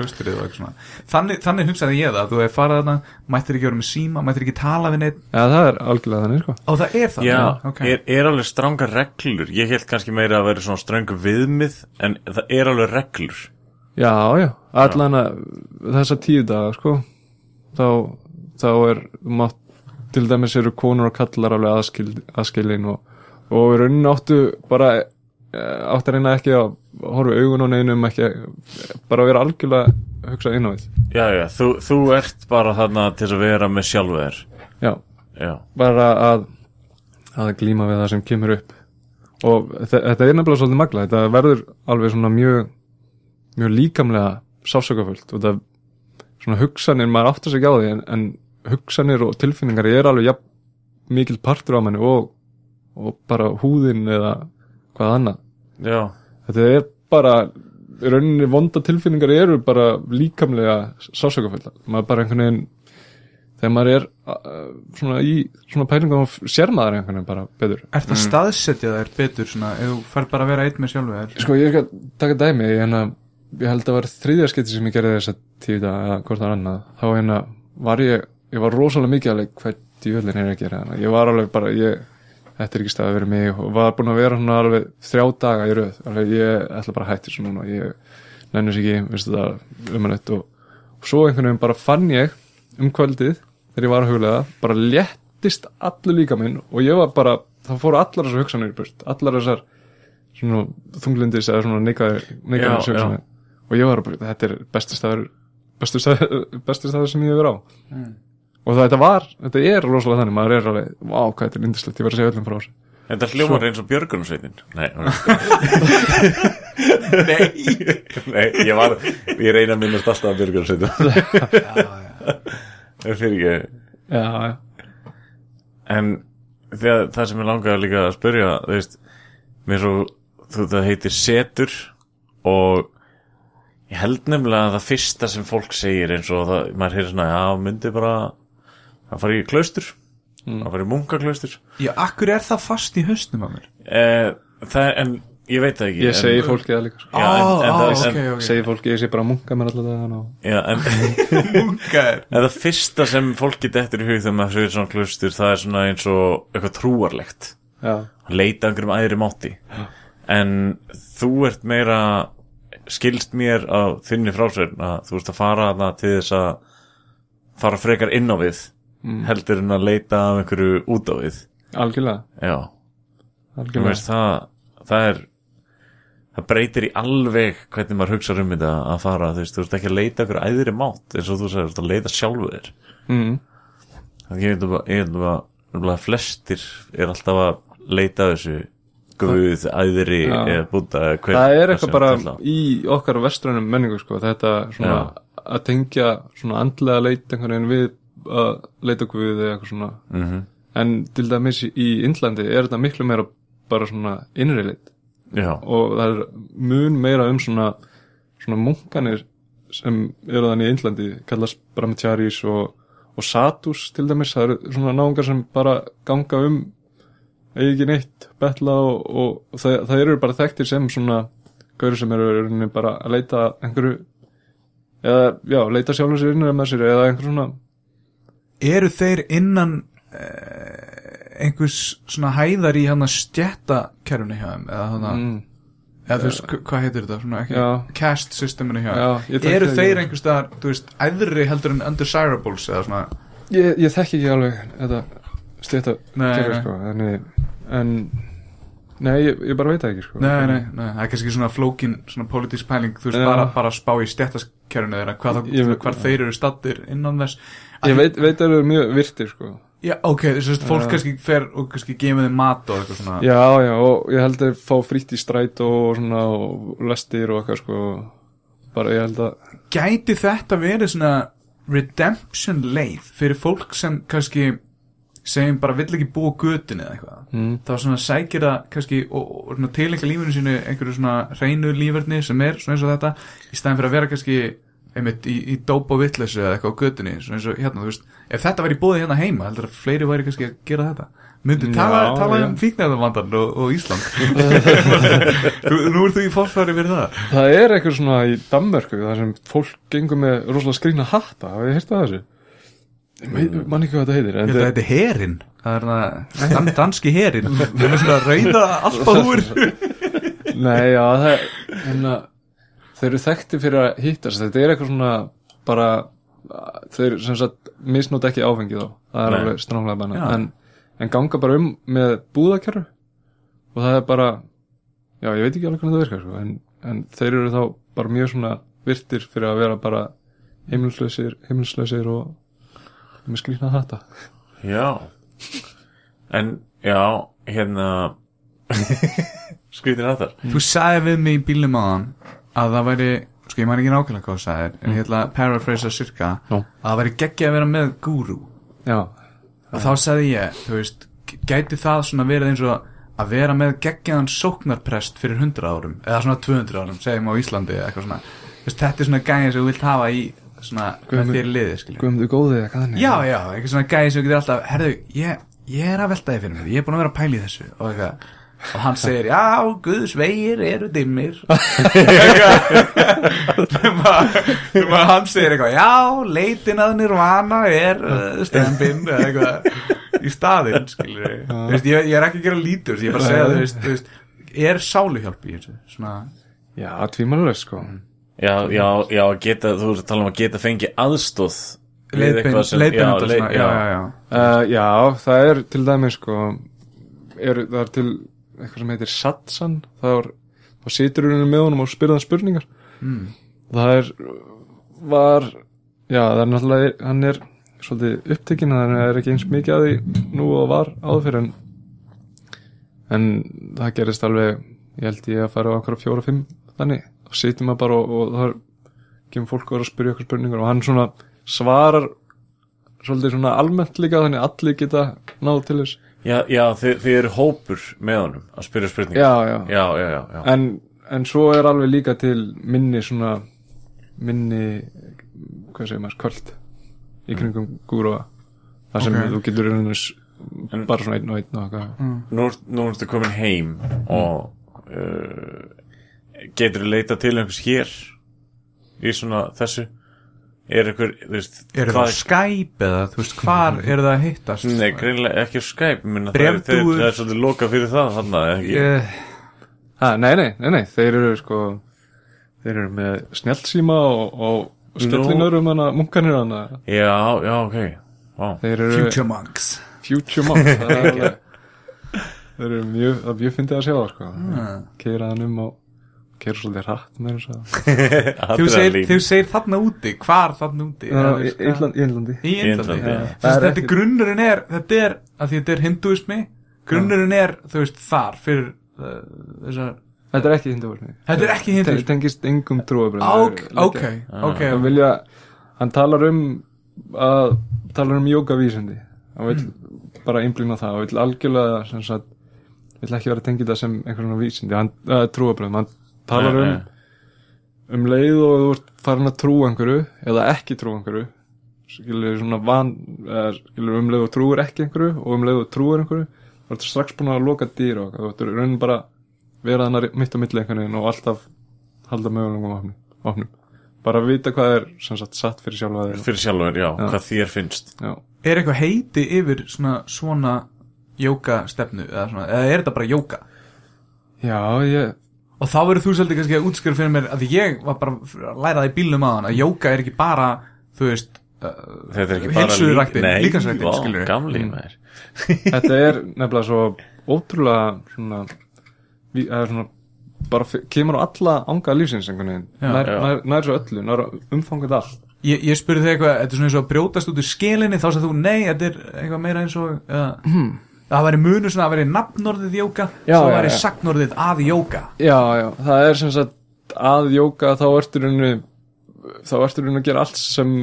svona. Þannig, þannig hugsaði ég það, þú hefur farið þarna mættir ekki vera með síma, mættir ekki tala við neitt Já, það er algjörlega þannig, sko. og það er það Já, ok. er, er alveg stranga reglur. Ég held kannski meira að vera svona ströngu viðmið En það er alveg reglur Já, já, allan að þessa tíu daga, sko, þá, þá er, mátt, til dæmis eru konur og kallar alveg aðskil, aðskilin og, og í rauninni áttu bara, eh, áttu að reyna ekki að horfa augun á neinum, ekki, bara að vera algjörlega að hugsa inn á við. Já, já, þú, þú ert bara þarna til að vera með sjálfu þér Já, Já, bara að að glíma við það sem kemur upp. Og þe- þetta er nefnilega svolítið magla þetta verður alveg svona mjög mjög líkamlega sásökafullt og það svona hugsanir maður áttar sig ekki á því en, en hugsanir og tilfinningar er alveg jafn, mikil partur á manni og, og bara húðin eða hvað annað. Já, þetta er bara í rauninni vonda tilfinningar eru bara líkamlega sásökafullt maður bara einhvern veginn þegar maður er uh, svona í svona pælingum sér maður einhvern veginn bara betur. Er það staðsetja þær betur svona, ef þú fær bara að vera einn með sjálfu sko ég skal taka dæmi en að ég held að var þriðja skipti sem ég gerði þessa tíu dag eða hvort það var annað. Þá hérna var ég ég var rosalega mikið alveg hvað djúvöldin er að gera hana. ég var alveg bara ég, þetta er ekki stað að vera mig og var búin að vera svona alveg þrjá daga í röð. Alveg ég ætla bara að hætti þessu núna. Ég nennus ekki, veistu það umannett og, og svo einhvern veginn bara fann ég um kvöldið þegar ég var að huglega bara léttist allur líka minn og ég var bara, það fóru allar þessar hugsanir burt, allar þessar þunglindis eða já. hugsanir og ég var bara, þetta er besti staður bestu staður, bestu staður sem ég hefur á. Og það, þetta var, þetta er rosalega þannig, maður er alveg, vá, hvað þetta er lindislegt, ég var að segja öllum frá þessu. Þetta hljómar eins og Björgunarsveitin Nei, Nei. Nei, ég var Ég reyna að minnast alltaf að Björgunarsveitin Það er fyrir ekki. Já, já, En þegar, það sem ég langaði líka að spyrja þú veist, mér svo þú, það heitir setur og ég held nefnilega að það fyrsta sem fólk segir eins og það, maður heyrir svona, já, myndi bara að fara í klaustur að fara í munkaklaustur. Já, akkur er það fast í hausnum á mér? Eh, það er, en ég veit það ekki ég en, segi fólki það líka sko. Já, en- en Á, það- á, en- ok, ok segi fólki, ég sé bara að munka mér alltaf það og... já, en, en það fyrsta sem fólki dettur í hug þegar maður segir svona klaustur það er svona eins og eitthvað trúarlegt. Já, að leita einhverjum æðri mátti en þú ert meira skilst mér á þinni frásverin að þú ert að fara þarna til þess að fara frekar inn á við heldur en að leita af einhverju út á við. Algjörlega. Já, algjörlega, veist það það er það breytir í alveg hvernig maður hugsa um þetta að fara. Þú veist, þú veist ekki að leita ykkur æðri mátt eins og þú sagði, þú veist að leita sjálfu þér. Mm. þannig að, ég veit að, að flestir er alltaf að leita að þessu guð, æðri eða búta það er eitthvað bara að- í okkar vestrænum menningu sko, þetta svona að tengja svona andlega leit einhvern veginn við að leita okkur við eða eitthvað svona. Mhm. en til dæmis í Indlandi er þetta miklu meira bara svona innri leit. Já, og það er mun meira um svona svona munkanir sem eru þannig í Indlandi kallast brahmacharis og, og satus til dæmis, það eru svona náungar sem bara ganga um eigi ekki neitt, betla og, og, það, það eru bara þekktir sem svona gauri sem eru bara að leita að einhverju eða, já, leita sjálfur sér innra með sér eða einhver svona eru þeir innan uh, einhvers svona hæðar í hann að stjætta kerfni hjá þeim eða hann að, mm, eða þú veist, hva- hvað heitir þetta? Svona ekki, cast systeminu hjá þeim. Eru þeir einhvers staðar, þú veist, æðri heldur en undesirables eða svona ég, ég þekki ekki alveg þetta kerfi nei. sko, en, en nei, ég, ég bara veit það ekki sko. Nei, nei, nei, það er kannski svona flókin svona politísk pæling, þú veist, Já. bara, bara að spá í stjættaskerfinu þeirra, hvað, Ég veit- hvar þeir eru stattir innan þess. Ég veit, veit að það eru mjög virtir sko. Já, ok, þess að fólk Já. kannski fer og kannski gefið þeim mat og eitthvað svona. Já, já, og ég held að fá frítt í stræt og svona og lestir og eitthvað sko. Bara ég held að Gæti þetta verið svona redemption leið fyrir fólk sem kannski segjum bara vill ekki búa götunni eða eitthvað. Mm. þá svona sækir það kannski og, og svona tilengja lífinu sínu einhverju svona hreinu lífverðni sem er svona eins og þetta í staðin fyrir að vera kannski einmitt í, í dóp og vitleysu eða eitthvað á götunni svona eins og hérna, þú veist, ef þetta væri búið hérna heima heldur að fleiri væri kannski að gera þetta. Myndi tala, tala um fíknæðavandan og, og Ísland. Nú ert þú í fórfæri fyrir það. Það er eitthvað svona í Danmörku þar sem fólk gengur með rosalega skrýna hatta. Hafið þið heyrt það þessu? Mann ekki hvað þetta heitir að þetta er herin Það er það dan, danski herin Það er svona rauða alpahúr Nei, já, það hérna, þeir eru þekkti fyrir að hittast þetta er eitthvað svona bara þeir sem sagt misnóta ekki áfengi þá. Það er Nei. alveg stránglega Já. en, en ganga bara um með búðakerru og það er bara já, ég veit ekki alveg hvernig það virkar sko, en, en þeir eru þá bara mjög svona virtir fyrir að vera bara heimilslausir og með skrýna þetta. Já. En, já, hérna skrítir þetta. Þú sagði við mig í bílum áðan að það væri, sko ég maður ekki nákvæmlega hvað þú sagðir en ég ætla að paraphrasa cirka Já. að það væri geggja að vera með gúrú. Já, og þá sagði ég, þú veist gæti það svona verið eins og að vera með geggjaðan sóknarprest fyrir 100 árum eða svona 200 árum, segjum á Íslandi eða eitthvað svona, þú veist, þetta er svona gæði sem þú vilt hafa í svona með Guðmund- þér liði, skilja guðmundu góði eða þannig Já, já, eitthvað svona gæði sem getur alltaf Herðu, ég, ég er að velta þið fyrir mér Ég er búin að vera að pæla í þessu. Og, eitthvað, og hann segir, já, Guðs vegir eru dimmir. Nefna hann segir eitthvað Já, leitin að nirvana er uh, eitthvað í staðinn veist, ég, ég er ekki að gera þessu, Ég er bara að segja, þú veist, Er sáluhjálp í þessu? Svona, Já, tvímanlega sko já, já, já, geta, þú ert að tala um að geta fengið aðstóð sem- leiðbein já, svona, já, já, já Uh, já, það er til dæmis sko er, það er til eitthvað sem heitir satsan. Það er, þá situr hún með honum og spyrða spurningar. Mm. það er var, já það er náttúrulega hann er svolítið upptekinn þannig að það er ekki eins mikið að því nú og var áður fyrir en en það gerist alveg ég held ég að fara á okkur fjóra fimm þannig, situr maður bara og, og það kemur fólk að vera að spyrja okkur spurningar og hann svona svarar svolítið svona almennt líka þannig að allir geta náð til þess. Já, já þið, þið eru hópur með honum að spyrja spurningar. Já, já, já, já, já, já. En, en svo er alveg líka til minni svona minni hvað segir maður, kvöld í kringum gúrúa þar sem Ok. þú getur bara svona einn og einn og eitthvað. Nú, ert- nú ertu komin heim og uh, getur þú leita til einhvers hér í svona þessu? Er einhver, þú veist Er það Skype eða, þú veist, hvar eru það að hittast? Nei, greinlega ekki Skype minna, það, er, það er svolítið loka fyrir það þarna, ekki? Ég, ha, nei, nei, nei, nei, þeir eru sko þeir eru með snjallsíma og, og sköllinur um hana munkanir hana. Já, já, ok. Vá. þeir eru Future Monks. Future monk það er alveg þeir eru mjög, það er mjög fyndið að sjá það sko keira hann um á kerur svolítið hratt með þess að Þú segir, þú segir þarna úti, hvar þarna úti í Índlandi. Þess að þetta grunnurinn er Þetta er, að því þetta er hinduismi Grunnurinn er, þú veist, þar Fyrir uh, þessar Þetta er ekki hinduismi Þetta er ekki hinduismi tengist engum trúabrönd Ok, ok, ok. hann vilja hann talar um að talar um jókavísindi hann vil bara einblýna það. Hann vil algjörlega sem sagt vil ekki vera að tengja það sem einhvern veginn vísindi hann, uh, trúabrönd, hann talar um um leið og þú ert farin að trúa einhverju eða ekki trúa einhverju skilur svona van eða, skilur um leið og trúir ekki einhverju og um leið og trúir einhverju þú ert strax búin að loka dýra og þú ert raunin bara vera þannig mitt á milli einhvern veginn og alltaf halda mögulegum opnum, opnum bara að vita hvað er sem sagt satt fyrir sjálfa þig. Fyrir sjálfur, já, hvað þér finnst. Já, Er eitthvað heiti yfir svona Svona jóka stefnu Eða svona, eða er þetta bara jóka já ég Og þá verður þú svolítið kannski að útskjöra fyrir mér að því ég var bara að læra það í bílnum á hann að jóka er ekki bara, þú veist uh, þetta er ekki bara heilsuræktin, Nei, líkansræktin, Mm. maður þetta er nefnilega svo ótrúlega svona, svona bara kemur á alla anga lífsins einhvern veginn Já. nær, Já. nær, nær svo öllu, nær umfangað allt Ég, ég spurði þig eitthvað, þetta er svona eins og að brjótast út úr skelinni þá sagði þú, nei, þetta er eitthvað meira eins og uh, það væri munur svona að væri nafnorðið jóka, Já, svo væri sagnorðið að jóka já, já, það er sem sagt að jóka þá ertu rauninu þá ertu rauninu að gera allt sem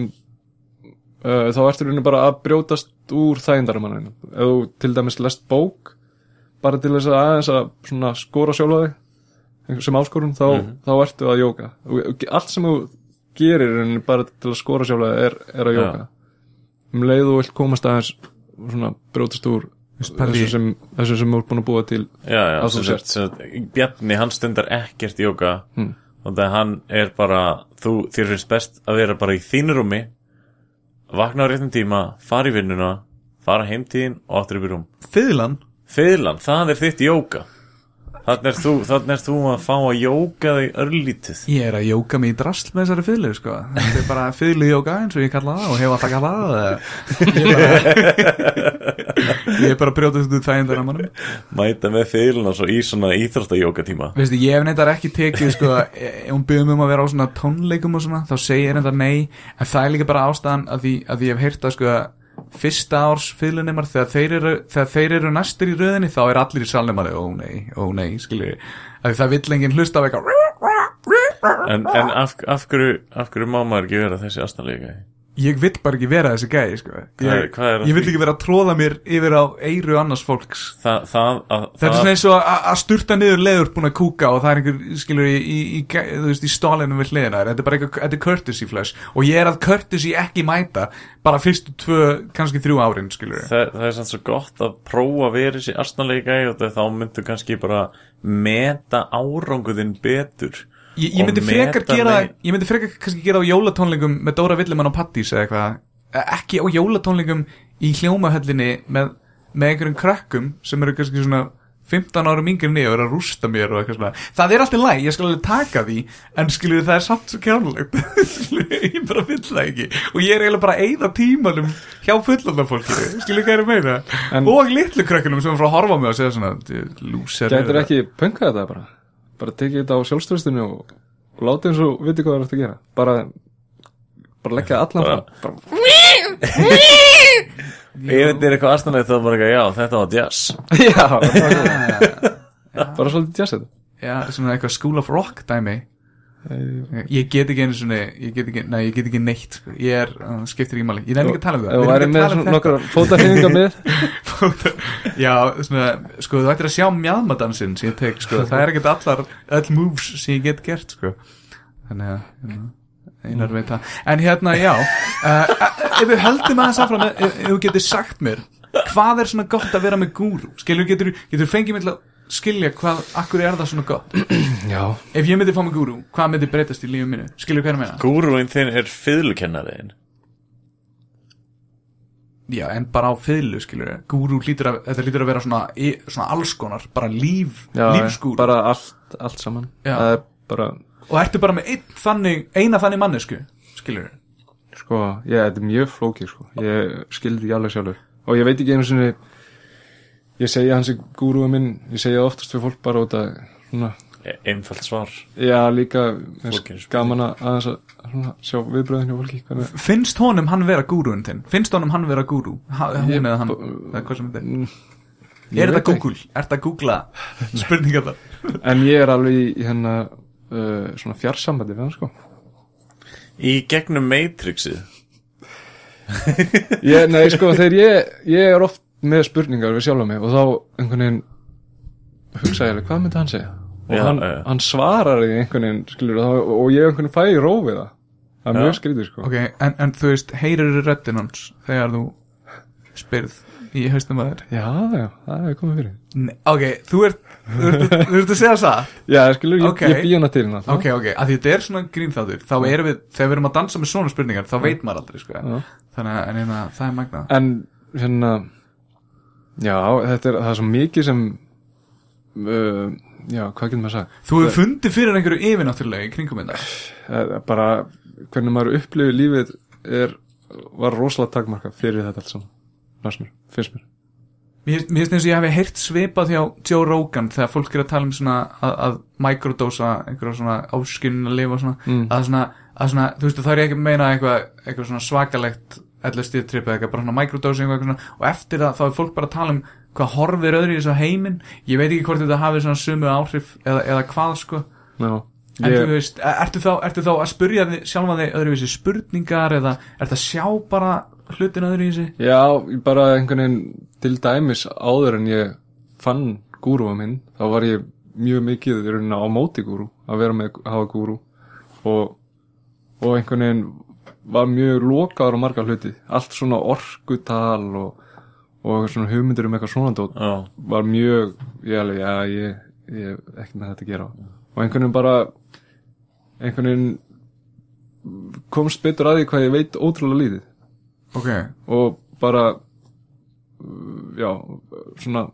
uh, þá ertu rauninu bara að brjótast úr þægindaramanninu ef þú til dæmis lest bók bara til þess að aðeins að svona skora sjálfa þig sem áskorun þá, þá ertu að jóka allt sem þú gerir rauninni bara til að skora sjálfa þig er, er að jóka um leið og vilt komast aðeins svona brjótast úr þessu sem, þessu sem ert búin að búa til já, já, sem sagt, sem sagt, Bjarni, hann stundar ekkert jóka Hmm. og það hann er bara þú, þér finnst best að vera bara í þínu rúmi vakna á réttum tíma fara í vinnuna, fara heimtíðin og áttur upp í rúm. Fyðlan, Fiðlan, það er þitt jóka Þannig er er þú að fá að jóka þig örlítið. Ég er að jóka mig í drasl með þessari fyðlu, sko. Þetta er bara fyðlu jóka eins og ég kalla það og hef alltaf kallað það ég er bara bara að brjótast út úr þægindaramannum Mæta með fiðluna svo í svona íþróttajóka tíma Veistu, ég hef neitt ekki tekið sko, ef hún byggðum um að vera á svona tónleikum og svona, þá segir ég neitt nei en það er líka bara ástæðan að því, að því fyrsta árs fyrirlunemar, þegar, þeir eru- eru næstir í röðinni, þá er allir í salnemari ó nei, ó nei, skiljið að það vill enginn hlusta á eitthvað En, en af, af, hverju, af hverju má maður ekki vera þessi astanleika? Ég vill bara ekki vera þessi gæði sko. Ég, ég vill ekki vera að tróða mér yfir á eyru annars fólks Það, það, að, Þetta er það svona eins og að sturta niður leður búin að kúka og það er einhver, skilur, í, í, í, veist, í stálinu við hliðina. Þetta er bara eitthvað, courtesy flush og ég er að courtesy ekki mæta bara fyrstu tvö, kannski þrjú árin, skilur. það, það er sann svo gott að prófa að vera þessi astanleika og það- þá myndu kannski bara meta áranguðin betur Ég, ég myndi frekar gera, mig- ég myndi frekar kannski gera á jólatónlingum með Dóra Villemann og Pattís eða eitthvað, Eh, ekki á jólatónlingum í hljómahöllinni með, með einhverjum krakkum sem eru kannski svona 15 árum yngri niður og eru að rústa mér og eitthvað svona. Það er alltaf læg, ég skal alveg taka því en skilur það er samt svo kjánlegt. Ég bara vill það ekki. Og ég er eiginlega bara að eyða tímanum hjá fullanda fólkinu, skilur hvað er að meina? En- og litlu krakkunum sem er frá að horfa á mig og segja svona lúser Gætir ekki pönkað þetta bara bara tekið þetta á sjálfstöðstunni og, og láta eins og viti hvað það er eftir að gera. Bara bara leggja allan Bara- fram bara, Ef þetta er eitthvað astanleika þá bara eitthvað, já, þetta var jazz. Já, bara, svolítið jazz þetta. Já, svona eitthvað School of Rock dæmi. Ég get ekki einu svona Ég get ekki, nei, ég get ekki neitt sko. Ég er, skiptir ekki máli. Ég nefnir ekki að tala um það. Þú Við erum væri ekki með um svona nokkra fótarhýninga með. Já, svona, sko, þú ættir að sjá mjadmadansinn sem ég tek, sko Það er ekkert allar, öll moves sem ég get gert, sko Þannig að, hérna, einar veit það En hérna, já uh, Ef við höldum aðeins áfram Ef, ef þú getur sagt mér Hvað er svona gott að vera með gúru? Skilur, getur, getur fengið mér til að skilja hvað, akkur er það svona gott já, Ef ég myndi fá mig gúru, hvað myndi breytast í lífum mínu? Er að meina? Gúruinn þinn er fiðlukennariðin Já, en bara á fiðlu, skilur Gúru lítur að, þetta lítur að vera svona, svona alls konar, bara líf, lífsgúru bara allt, allt saman. Er bara, Og ertu bara með einn þannig, eina þannig mannesku, skilur sko, ég, þetta er mjög flókið sko, ég skildi ekki alveg sjálfur. Og ég veit ekki einu sinni ég segja hans er gúruða minn ég segja oftast fyrir fólk bara út að svona, e- einfalt svar Já, líka gaman að sjá viðbröðin hjá fólki hvernig, Finnst honum hann vera gúrúin þinn? Finnst honum hann vera gúrú? Ha, hún eða hann, er Mm, þetta Google? Er þetta að googla spurningar það? En ég er alveg í hérna uh, svona fjarsambandi við hann sko Í gegnum Matrixið ég, Nei, sko, þegar ég, ég er oft með spurningar við sjálf mig og þá einhvern veginn hugsa ég alveg, hvað myndi hann segja? Og Já, hann, já. hann svarar því einhvern veginn, skilur, og, og ég einhvern veginn fæ í rófið það. Það er Já. mjög skrítið, sko. Ok, en, en þú veist, heyrir röddinn hans þegar þú spyrð í haustum að þér? Já, já, það er komið fyrir. Nei, Ok, þú ert, þú ert, þú ert að segja það Já, skilur, ég, Ok. ég bý hana til hérna Ok, ok, að því þetta er svona grínþáttur þá erum við, þegar við erum að dansa með svona spurningar þá veit maður aldrei, sko. Já. Þannig að, en hérna, það er magna En hérna Já, þetta er, það er svo mikið sem uh, Já, hvað getur maður sagt? Þú hefur fundið fyrir einhverju yfirnáttúrulega í kringum þetta Það er Bara, hvernig maður upplifir lífið er, var rosalega takmarka fyrir þetta allt saman Fannst mér, finnst mér. Mér finnst eins og ég hef heyrt svipað hjá Joe Rogan þegar fólk er að tala um svona að, að mikrodósa einhverja svona áskynnin að lifa svona, Mm. að svona, að svona, þú veist, þá er ég ekki að meina eitthvað, eitthvað svona svakalegt LSD trip eða eitthvað, bara svona mikrodósa eitthvað svona, og eftir það þá er fólk bara að tala um hvað horfir öðru í þessu heiminn. Ég veit ekki hvort þetta hafi svona sumu áhrif eða, eða hvað sko. Já, en ég, þú veist, e- ertu þá, ertu þá að spurja þig, sjálfa þig öðruvísi spurningar eða ertu að sjá bara hlutin öðruvísi? Já, ég bara einhvern veginn til dæmis áður en ég fann gúrúa minn þá var ég mjög mikið í rauninni á móti gúrú að vera með að hafa gúrú. Og, og einhvern veginn var mjög lokaður á marga hluti. Allt svona orkutal og, og svona hugmyndir um eitthvað svona dót Já, var mjög ég alveg, já, ég, ég hef ekki með þetta að gera. Og einhvern veginn bara einhvern veginn komst betur að því hvað ég veit ótrúlega lítið. Ok, og bara já, svona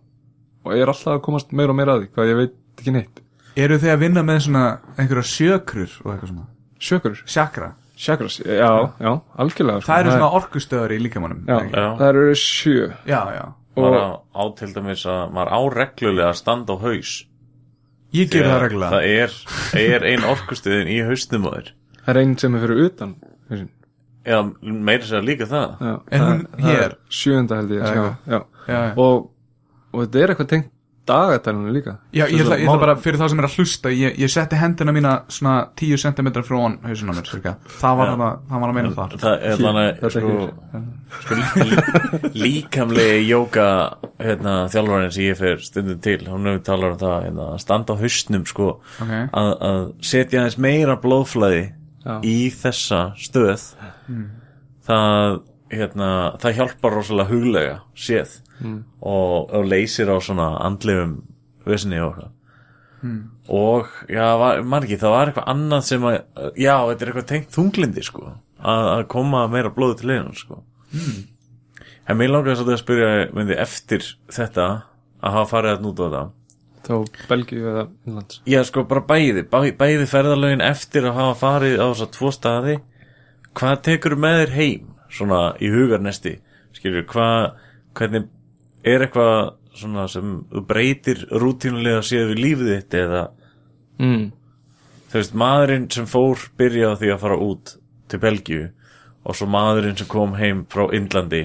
og ég er alltaf að komast meira og meira að því hvað ég veit ekki neitt. Eru þið að vinna með svona einhverja sjökrur og eitthvað svona? Sjökur, Chakra, chakras, já, já, algjörlega sko. það eru svona orkustöðar í líkamannum já, ekki? Já. það eru sjö já, já maður og á, á til dæmis að maður á reglulega að standa á haus Ég ger það reglulega Það er, er ein orkustuðin í haustum á þér það er einn sem er fyrir utan. Já, meira sér líka það já, Er hún það, það hér? er sjöunda held ég. Já, já. Og, og þetta er eitthvað tengt dagatælunum líka Já, ég ætla, ég ætla bara fyrir þá sem er að hlusta ég, ég setti hendina mína svona 10 cm frá hann hausinn á mér cirka. það var, Já. það, það var að meina það Það er þannig Þetta sko, sko lí- líkamlegi jóka hérna, þjálfarinn sem ég fer stundum til hún hefur talað um það hérna, að standa á hausnum sko, Ok. að, að setja aðeins meira blóðflæði Já. í þessa stöð það, hérna, það hjálpar rosalega huglega séð og, og leysir á svona andlegum vesinni og eitthvað. Og já, var, margir, það var eitthvað annað sem að, já, þetta er eitthvað tengt þunglindi sko, að, að koma meira blóðu til leiðan sko. En mér langar þess að spyrja myndi, eftir þetta að hafa farið að núta þetta? Þá Belgíu eða Innlands já, sko, bara bæði, bæ, bæði ferðalögin eftir að hafa farið á þess að tvo staði. Hvað tekur með þér heim? Svona í hugarnesti. Skilur, hvað, hvernig er eitthvað svona sem breytir rútínulega séð við lífið þitt eða? Mm. þú veist, maðurinn sem fór byrja á því að fara út til Belgíu og svo maðurinn sem kom heim frá Indlandi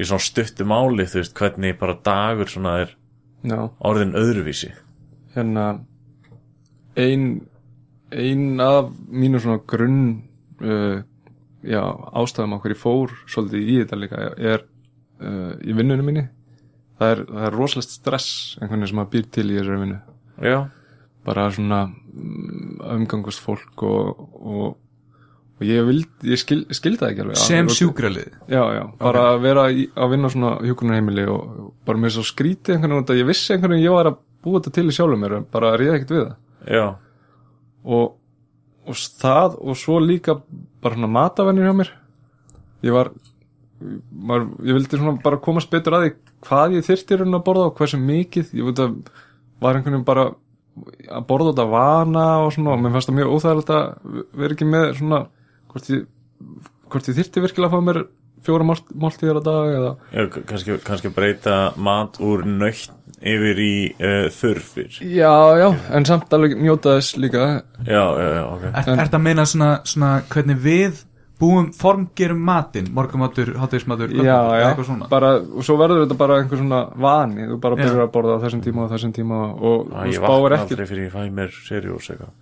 í svona stuttu máli, þú veist, hvernig bara dagur svona er já, orðin öðruvísi. Hérna ein ein af mínu svona grunn uh, já, ástæðum okkur ég fór svolítið í þetta líka er uh, í vinnunum minni. Það er, það er rosalegt stress einhvern veginn sem maður býr til í þessari vinnu. Já, bara svona mm, umgangast fólk og, og, og ég vild ég skil, skildi það ekki alveg. Sem sjúkralið já, já, bara að vera í, að vinna svona hjúkunarheimili og, og bara mér svo skrítið einhvern veginn að ég vissi einhvern veginn ég var að búa þetta til í sjálfum mér bara ríða ekkert við það. Já, og, og það og svo líka bara svona matavennir hjá mér. Ég var maður, ég vildi svona bara komast betur að því hvað ég þyrfti raun að borða og hversu mikið. Ég veit að var einhvern veginn bara að borða þetta vana og svona og mér fannst það mjög óþægilegt að vera ekki með svona hvort ég, hvort ég þyrfti virkilega að fá mér fjóra mált, máltíðar á dag eða Já, kannski, kannski breyta mat úr nöytt yfir í uh, þurfir Já, já, en samt alveg njóta þess líka. Já, já, já, ok. Er, er þetta að meina svona, svona hvernig við búum, formgerum matinn morgumatur, já, eitthvað svona. bara, og svo verður þetta bara einhver svona vani, þú bara byrjar að borða á þessum tíma og þessum tíma og Æ, Ég spáir vakna ekkert. aldrei fyrir ég fæ mér seriós eitthvað.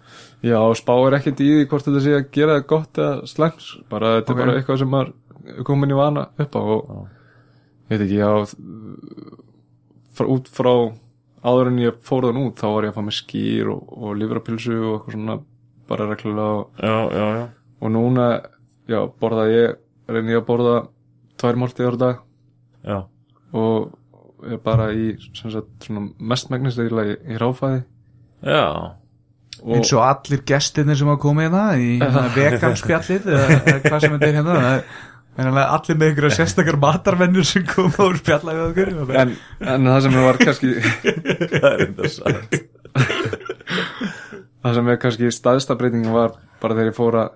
Já, og spáir ekkert í því hvort þetta sé að gera gott eða slæms bara þetta Ok. er bara eitthvað sem maður er komin í vana upp á og ég veit ekki, já frá, út frá áður en ég fór þann út þá var ég að fá mér skýr og, og livrapilsu og eitthvað svona bara reglulega og, Já, já, já. Og núna, já, borða ég reyni ég að borða tvær máltíðar á dag. Já, og er bara í sem sagt, svona mestmægnist eiginlega í, í ráfæði já, og eins og allir gestirnir sem hafa komið hérna í hérna, veganspjallið eða eða hvað sem þetta er hérna er allir með ykkur sérstakar matarvennur sem koma úr spjallaðið okkur en, en það sem var kannski það er enda satt. Það sem er kannski staðsta breytingin var bara þegar ég fór að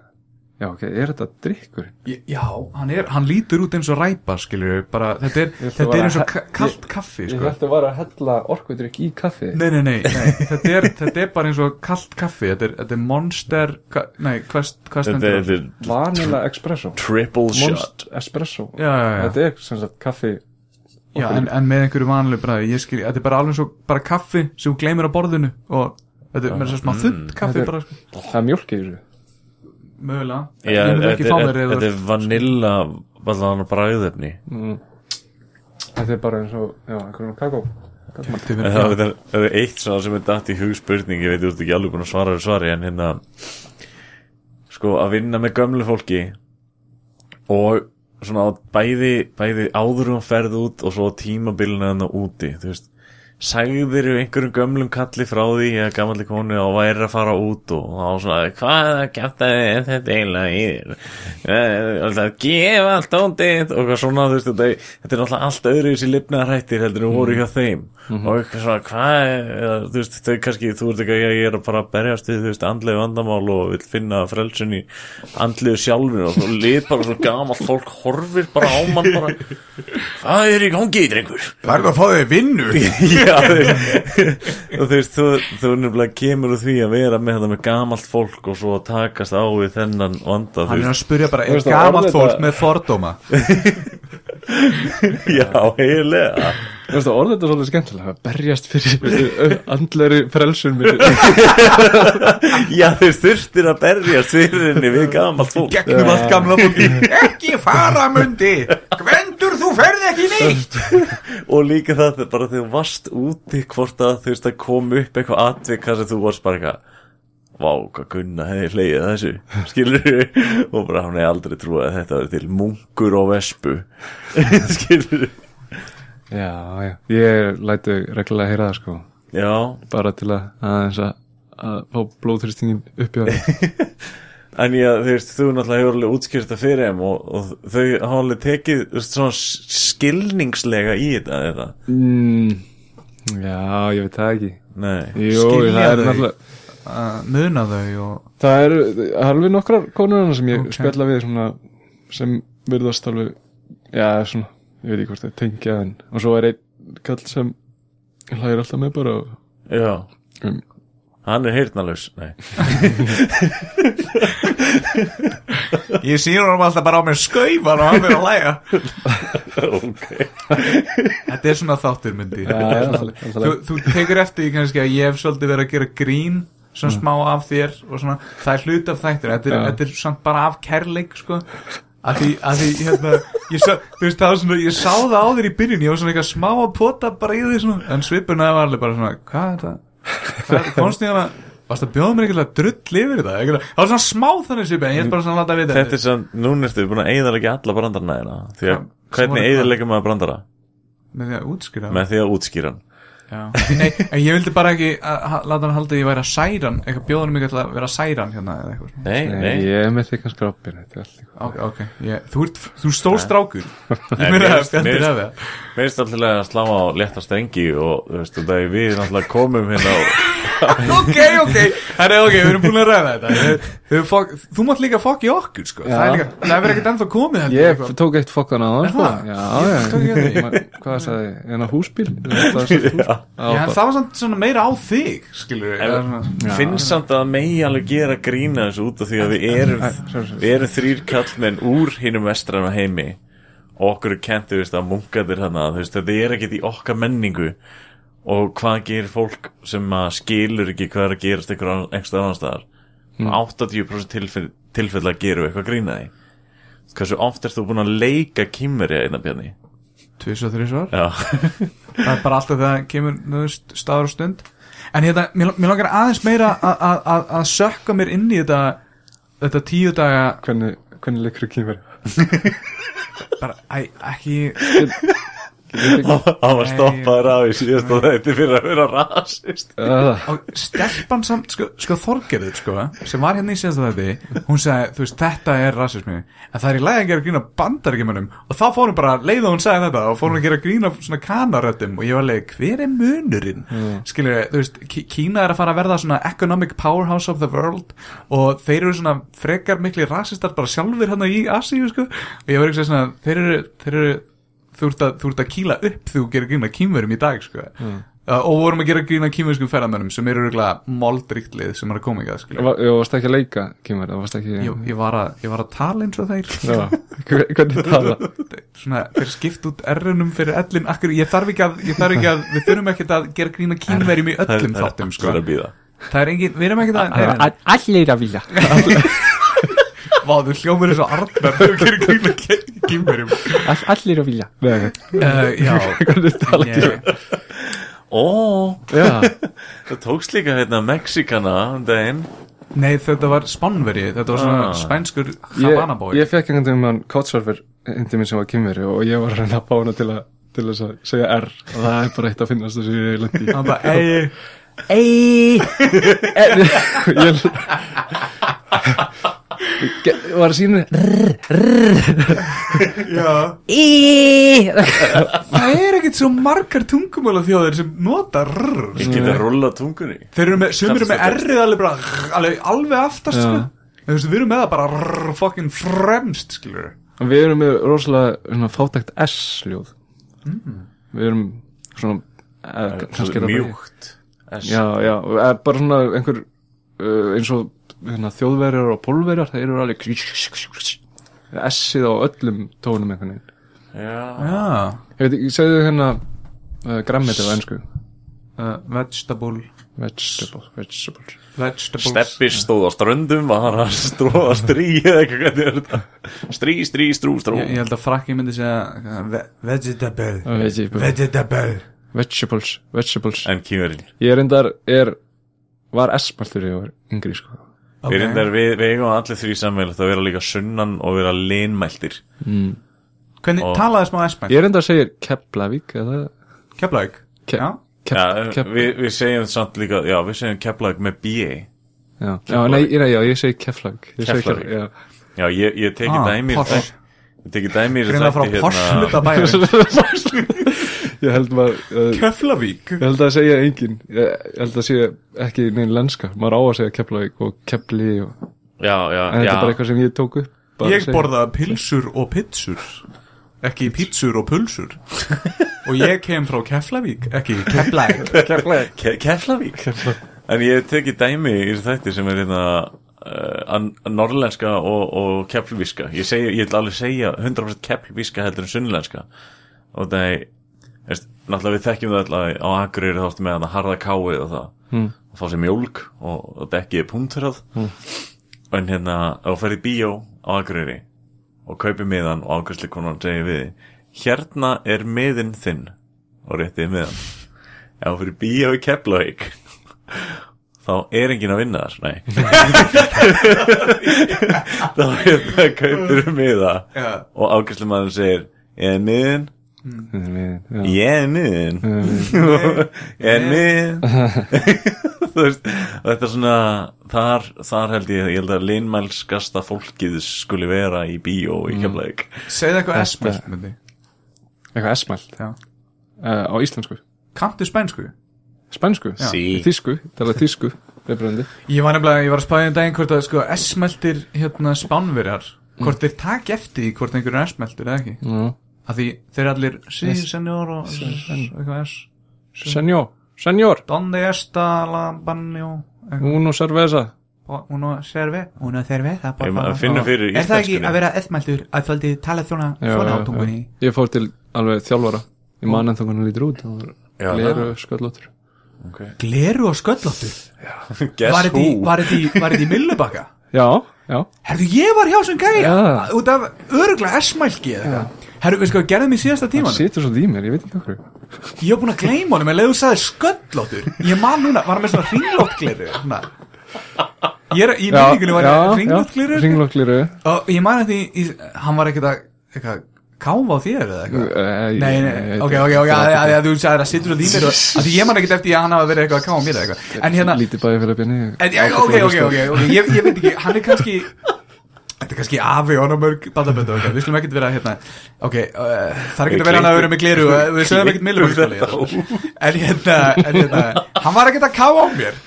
já ok, er þetta drikkur? já, hann, er, hann lítur út eins og ræpa skilur bara, þetta er, Ég þetta er eins og að- ka- kalt kaffi ég sko. hætti að vara að hella orkudrykk í kaffi nei, nei, nei, nei. Þetta, er, þetta er bara eins og kalt kaffi þetta er, þetta er monster nei, hvað, stendur er- það? þetta er vanilla espresso triple shot Monst espresso já, já, já, þetta er sem sagt kaffi já en, en með einhverju vanlega bræði ég skil, þetta er bara alveg svo bara kaffi sem þú gleymir á borðinu og þetta er með þess að smá þund kaffi bara, sko. það er mjölk í þessu mögulega. Ekki þetta er- er vanilla allan bræðefni mm. þetta er bara eins og já, einhverjum kakó. Ert En það er, það er eitt svona sem er dætt í hugspurning ég veit þú ert ekki alveg búin að svara svari en hérna sko að vinna með gömlu fólki og svona bæði, bæði áður um ferð út og svo á tímabilinu þannig úti þú veist sagðir einhverjum gömlum kalli frá því eða gamalli konu og væri að fara út og þá svona, hvað kæftaði er þetta eiginlega í þér? Eh, alltaf, gef allt óndið og hvað svona, þú veist, þetta, þetta er náttúrulega allt öðru í þessi lifnaðar hættir heldur en voru hjá þeim. Og eitthvað svona, hvað þú veist, þau kannski, þú ert ekki að ég er að bara berjast við, þú veist, andlegu vandamál og vil finna frelsun í andlegu sjálfinu. Og svo lit bara svo gamalt fólk horfir bara á mann bara hvað er í gangi, Já, þú- og þú veist, þú, þú nefnilega kemur úr því að vera með þetta með gamalt fólk og svo að takast á við þennan vanda, Hann er að spyrja bara, er gamalt fólk með fordóma? já, heilega. Þú veist að orðið þetta svolítið skemmtilega að berjast fyrir andleri frelsun mér Já, þeir þurftir að berjast fyrir henni við gamalt fólk. Gegnum allt gamla fólki Ekki fara mundi Gvendur þú ferð ekki neitt Og líka það, bara þegar þú varst úti hvort að þú veist að kom upp eitthvað atvik þar sem þú varst bara eitthvað Vá, hvað gunna hefði hlegið að þessu skilur og bara hann hefði aldrei trúið að þetta verið til munkur og vespu skilur Já, já, ég lætu reglulega heyra það sko. Já, bara til að aðeins að, að fá blóðþristingin upp í það en ég, þú veist, þú náttúrulega hefur alveg útskýrt það fyrir þeim og, og þau hafa alveg tekið veist, svona skilningslega í þetta eða mm, Já, ég veit það ekki. Nei, Jú, Skilja þau? Muna þau og Það eru alveg nokkrar konur hana sem ég Ok. spjalla við svona, sem virðast alveg já, svona, ég veit ekki hvort það tengja en, og svo er einn kall sem hlægir alltaf með bara og, já. Um, Hann er heyrnalaus, nei. Ég sýr hann alltaf bara á mér skaufan og hann fyrir að læga Ok. Þetta er svona þáttur myndi Já, já, alltaf, alltaf, þú, þú tekur eftir því kannski að ég hef svolítið verið að gera grín svona smá af þér og svona það er hlut af þættir, þetta er, þetta er samt bara af kærleik sko. Að því, að því hérna, ég sá, þú veist það var svona ég sá það á þér í byrjun, ég var svona eitthvað smá að pota bara í því svona, en svipurna var alveg bara svona, hvað er hvað, fórst ég hana varst að bjóða mér eitthvað drull yfir þetta? Eitthvað, það var svona smá þannig svipur en ég er bara svona að láta vita. Þetta er sann, núna ertu búin að eyðalega alla brandarna hérna Því að hvernig eyðalega maður brandara? með því að útskýra Nei, en ég vildi bara ekki láta hann halda að ég væri að særa hann eitthvað bjóðanum mig að vera að særa hann hérna eða eitthvað. Nei, nei, nei. ég er með því kannski er góðu. Ok, ok, ég, þú ert, þú stór strákur. Mér það, það finnst alltaf að slá á létta strengi og þú veist, það er við náttúrulega komum hérna og ok, ok. Herri, ok, við erum búin að ræða þetta. Þú mátt líka fokk í okkur sko. það, er það er verið ekkert ennþá komið held Ég eitthvað. tók eitt fokkan á það Er sko. það? Ekki Hvað sagði Já, það var samt svona meira á þig skilur við finnst samt að megi alveg gera grína þessu út af því að við erum erum þrýr kallmenn úr hinum vestrana heimi og okkur er kent þú veist að munkaðir hana veist þetta er ekkert í okkar menningu og hvað gerir fólk sem að skilur ekki hvað er að gerast einhver einhver annan staðar 80% tilfell, tilfell að gera eitthvað grína því. Hversu oft ert þú búin að leika kýmur í einna bjarni Tvis og þrís var Það er bara alltaf þegar það kemur veist, staður og stund. En hérna, mér, mér langar aðeins meira að- að að- að sökka mér inn í þetta þetta tíu daga Hvernig, hvernig leikur þú kýmur? bara, æ, ekki hann var stoppaður á í síðast og þetta fyrir að vera rasist. Uh, á stelpan samt, sko, sko Þorgerður, sko, sem var hérna í síðasta þetta hún sagði, þú veist, þetta er rasismi. En það er í lagi að gera grína bandaríkjumunum og þá fór hún bara, leið og hún sagði þetta og fór hún að gera grína svona kanaröttum og ég var leið, hver er munurinn? Mm. skilur, þú veist, Kí- Kína er að fara að verða svona economic powerhouse of the world. Og þeir eru svona frekar mikli rasistar bara sjálfur hérna í Asíu, sko. Og ég var ekki svona, þeir eru, þeir eru þú ert að, þú ert að kýla upp þú gerir grína kýmverum í dag sko. mm. og vorum að gera grína kýmverskum ferðamönnum sem eru örgulega moldríkt lið sem er að koma í það Var- Ég varst ekki að leika varst ekki ég, ég, var að, ég var að tala eins og þeir. Hvernig tala? Svona, þeir skipt út errunum fyrir ellin akkur, ég þarf ekki að, ég þarf ekki að við þurfum ekkert að gera grína kýmverjum í öllum þáttum sko. það er engin, við erum ekkert að Allir að vilja vá, þú hljómur gerir grína kýmverjum Allir að vilja uh, já. Tala ég, ó, Já, það tókst líka hérna Mexikana um daginn. Nei, þetta var spánveri þetta var svona Ah. spænskur ég, Havana boy. ég fekk einhvern veginn mann Couchsurfer hindi minn sem var kýmveri og ég var að reyna að fá hana til að til að segja R. Og það er bara eitt að finnast þess að ég lendi í. hann bara, ei Ei. Ég Ge- var að sína Það er ekkert svo margar tungumála þjóðir sem nota Ég geta rulla tungunni. Þeir eru með, sem eru með errið alveg alveg, alveg aftast sko. En þú veist, við erum með það bara rrr, fucking fremst, skilur Við erum með rosalega svona, fátækt S-ljóð Við erum svona eh, kannski er það bara- Mjúkt S. Já, já, og er bara svona einhver uh, eins og þjóðverjar og pólverjar, þeir eru alveg S-ið á öllum tónum einhvern veginn. Já. Ég veit, ég segðu hérna uh, grammeti á ennsku uh, Vegetable. Vegetables, vegetables Vegetables. Steppi stóð á ströndum var að stróða strí er Strí, strí, strú, strú. Ég, ég held að frakki myndi segja uh, ve Vegetable. Vegetables, Vegetable. Vegetables, vegetables. En kýmurinn Ég reyndar er var ég var yngri sko Við reyndar, við, við eigum allir því sammeilegt að vera líka sunnan og vera linmæltir Hvernig Og- talaði smá esmæn? Ég reyndar segir Keflavík eða Keflavík Ke Já. Kef, Já, Kef, við, við segjum samt líka, já, við segjum keflag með B. Já, já, já, ég segi Keflavík. Ég segi Keflavík. Keflavík, já. Já, ég, ég teki Ah, dæmi í posh. þætti- Ég teki dæmi í Greinlega frá Porsluta bæjarins Ég held maður uh, Keflavík? Ég held að segja engin Ég held að segja ekki neinn lenska. Maður á að segja Keflavík og Kefli og, Já, já, En þetta já. er bara eitthvað sem ég tók upp bara Ég borða pilsur og pitsur Ekki pítsur og pulsur. Og ég kem frá Keflavík Ekki Keflavík. Keflavík. Ke Keflavík? En ég teki dæmi í þætti sem er hérna uh, norrlenska og, og keflvíska. Ég, segi, ég vil alveg segja 100% keflvíska heldur en sunnlenska. Og það er náttúrulega við þekkjum það alltaf á Akureyri þá ertu með að harða káið og það Mm. og fá sér mjólk og, og dekkið punkturað mm. en hérna ef þú ferð í bíó á Akureyri og kaupir miðan og ákvæmsli konar segir við hérna er miðin þinn og réttið miðan ef þú fyrir bíó í Keflavík þá er enginn að vinna þar nei þá er það kaupir miða og ákvæmsli maður segir ég er miðin. Ég er miðin ég er miðin þú veist og þetta er svona þar, þar held ég, ég held að linmælskasta fólkið skuli vera í bíó í Keflavík. Segðu eitthvað esmælt Eitthvað S-mælt? Já. Uh, Á íslensku. Kanntu spænsku? Spænsku? Sí. Þísku, tala þísku Ég var nefnilega, ég var að spæða um daginn hvort að sko S-meltir hérna spánverjar hvort þeir taki eftir því hvort einhver er S-meltur eða ekki. Já af því þeir allir sí, S- senjor og eitthvað S. Senjó, senjor Donde esta la eitthvað. Uno cerveza. Uno serve Uno fyrir Er það ekki að vera S-meltur að þóldi tala þjóna svona á já, tungunni já. Ég fór til alveg þjálfara. Ég man ennþá hvernig hann lítur út. Já, Leru sköllóttur. Okay. Gleru og sköllóttur? Var þetta í- Millubakka? Já, já. Herðu, ég var hjá sem gæja. Út af öruglega S-mælki eða Herðu, við sko, gerðum í síðasta Það tíman situr svolítið í mér, ég veit ekki okkur Ég var búin að gleyma honum, en leiðu sagði sköllóttur. Ég man núna, var hann með svona ringlótt gleru Svona Ég er, í minningunni var ringlótt gleru Ringlótt gliru Og ég man þetta í, hann var ekkert að, eitthvað, káfa á þér eða eitthvað? Nei, nei, ok, ok, ok, að, að, að þú sagði að sittur það og, að því ég man ekkert eftir að hann hafa verið eitthvað að káfa mér eitthvað. En hérna, Lítið bæði fyrir að ja, ok, ok, ok, ég veit ekki, hann er kannski Þetta er kannski afi og hann á mörg bandaböndu, ok, við skulum ekkert vera hérna Ok, uh, það er ekkert að vera hann að vera með gleru og við sögum ekkert millum En hérna, en hérna, hann var ekkert að káfa á mér.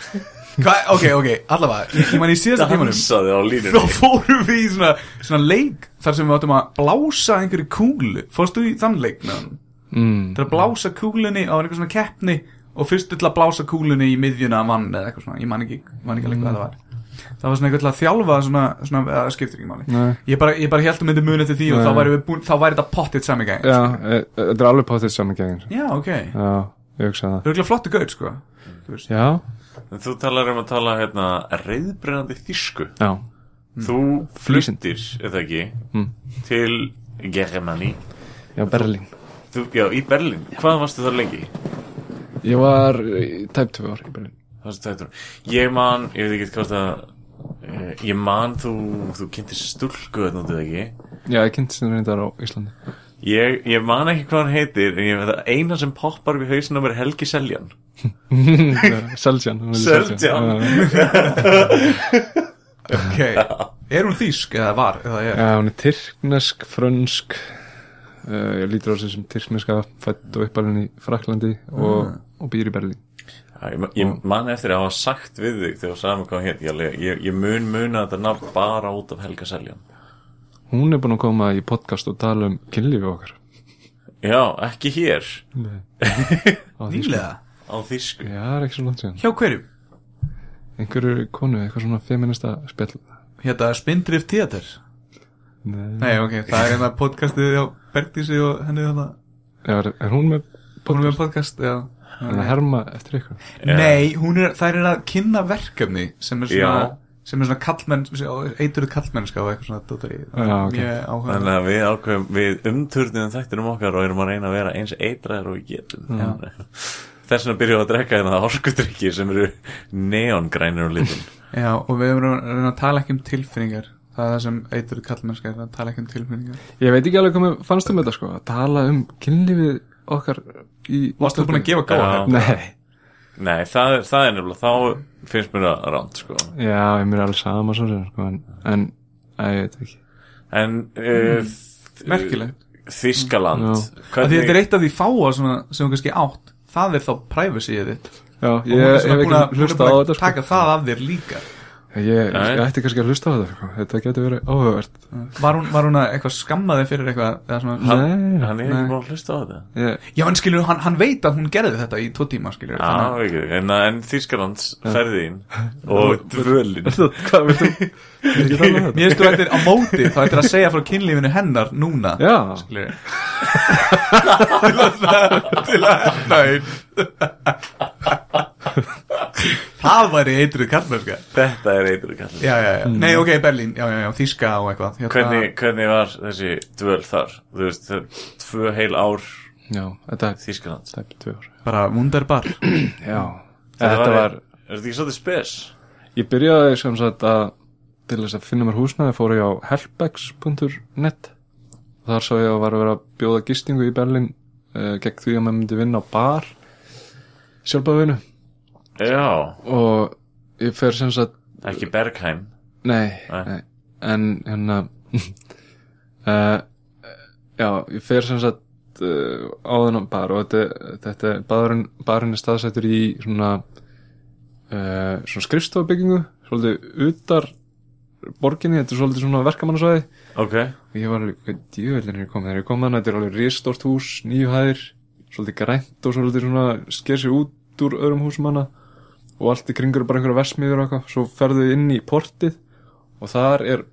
Hva, Ok, ok, allavega, ég, ég man í síðasta tímanum þá fórum við í svona, svona leik þar sem við áttum að blása einhverju kúlu. Fórstu í þann leik með hann mm. til að blása kúlunni á einhver svona keppni og fyrstu til að blása kúlunni í miðjuna af vann eða eitthvað svona, ég man ekki, man ekki alveg hvað það var svona eitthvað til að þjálfa svona, svona eða það skiptir ekki máli. Ég bara, ég bara held um myndi muni til því og Nei. þá væri, við búin, þá væri þetta pottitt sami gæn Já, e- e- þetta er alveg páttið saman gæðin já, ok, Já, ég hugsa það. Það er ekki flottu gaur sko. Þú veist. Já, En Þú talar um að tala hérna reyðbrennandi þýsku. Já. Þú fluttir, eða ekki Mm. til Germany. Já, Berlín. Þú, Já, í Berlín, hvað varstu þar lengi? Ég var í tæp tvö ár í tættur Ég man, ég veit ekki hvað það eh, Ég man þú, þú kynntist stúlku þetta náttúrulega ekki? Já, ég kynnt sem reyndar á Íslandi. Ég, ég man ekki hvað hann heitir En ég veit að eina sem poppar við hausinn á mér er Helgi Seljan. Seljan Seljan. Ok, er hún þýsk eða var eða er? Já, hún er tyrknesk, frönsk. Uh, Ég lítur á sem tyrkneska fætt og uppalinn í Fraklandi og, og býr í Berlín Ég, ég man eftir að hafa sagt við þig þegar þú sagði mig hvað hann heit ég, ég, ég mun muna þetta nafn bara út af Helga Seljan. Hún er búin að koma í podcast og tala um kynlífi okkar. Já, ekki hér. Nýlega, á er síðan. Hjá hverjum Einhverju konu, eitthvað svona feminista spjall. Hérna Spindrift Theater. Nei, Nei, ok, það er hérna podcastið á Bergdísi og henni þarna Já, er, er hún með Hún er með podcast, já Hún er að herma eftir ykkur. Já. Nei, hún er, þær er að kynna verkefni sem er svona, Já. sem er svona kallmenn, eituruð kallmennska og eitthvað svona dótari Já, ok. Mjög áhuga Þannig að við ákveðum, við umturniðum þættinum okkar og erum að reyna að vera eins eitræðir og við getum. Þess vegna byrjuðum við að drekka hérna orkudrykki sem eru neongrænir og litin. Já, og við erum að reyna að tala ekki um tilfinningar. Það er það sem eituruð kallmennska er að tala ekki um tilfinningar. Ég veit ekki alveg hvað mér fannst um þetta sko Að tala um kynlífið okkar í Varstu þú búin að gefa góða? Já. Nei Nei, það er, það er nefnilega, þá finnst mér það ránt sko Já, ég mér er alveg sama svo sem sko En, en að, ég veit ekki En uh, Merkilegt. Þískaland Já. Af Því þetta er eitt af því fáa svona, sem kannski átt Það er þá privacyið þitt Já, ég hef ekki að- er hlusta á búin að þetta sko Taka það af þér líka Ég, ég, ætti kannski að hlusta á þetta sko. Þetta getur verið áhugavert. Var hún, var hún að eitthvað skammaði fyrir eitthvað eða svona, Hann, Nei, hann er nei. ekki búin að hlusta á þetta. Ég, Já, en skilur, hann, hann veit að hún gerði þetta í tvo tíma, skilur. Já, ekki, en, en Þískalands ferðin og dvölin. Hvað um þetta? Mér stu þetta á móti, þá ættir að segja frá kynlífinu hennar núna Já, Skilur Til að Til að einn Það væri eitruð kallmennska Þetta er Já, já, já, nei, ok, Berlín. Já, já, já, Þíska og eitthvað. Hérna, hvernig, hvernig var þessi dvöl þar? Þú veist, það er tvö heil ár já, þetta Þískaland Bara wunderbar. Já. Þetta var Er þetta ekki svolítið spes? Ég byrjaði sem sagt að til þess að finna mér húsnæði fór ég á helpbex.net og þar sá ég að var að vera að bjóða gistingu í Berlin uh, gegn því að maður myndi vinna á bar sjálfbæðinu Já, og ég fer sem sagt ekki Bergheim nei, Nei. nei. En hérna uh, já, ég fer sem sagt uh, á þennan bar og þetta, þetta barinn, barinn er staðsettur í svona uh, svona skrifstofabyggingu svolítið utar borginni, þetta er svolítið svona verkamannasvæði. Ok, og ég var alveg, hvað djöfellin er ég komið þegar ég kom þannig, þetta er alveg ristórt hús nýju hæðir, svolítið grænt og svolítið svona sker sér út úr öðrum húsum hana og allt í kringur er bara einhverja versmiður og eitthvað, svo ferðu inn í portið og þar er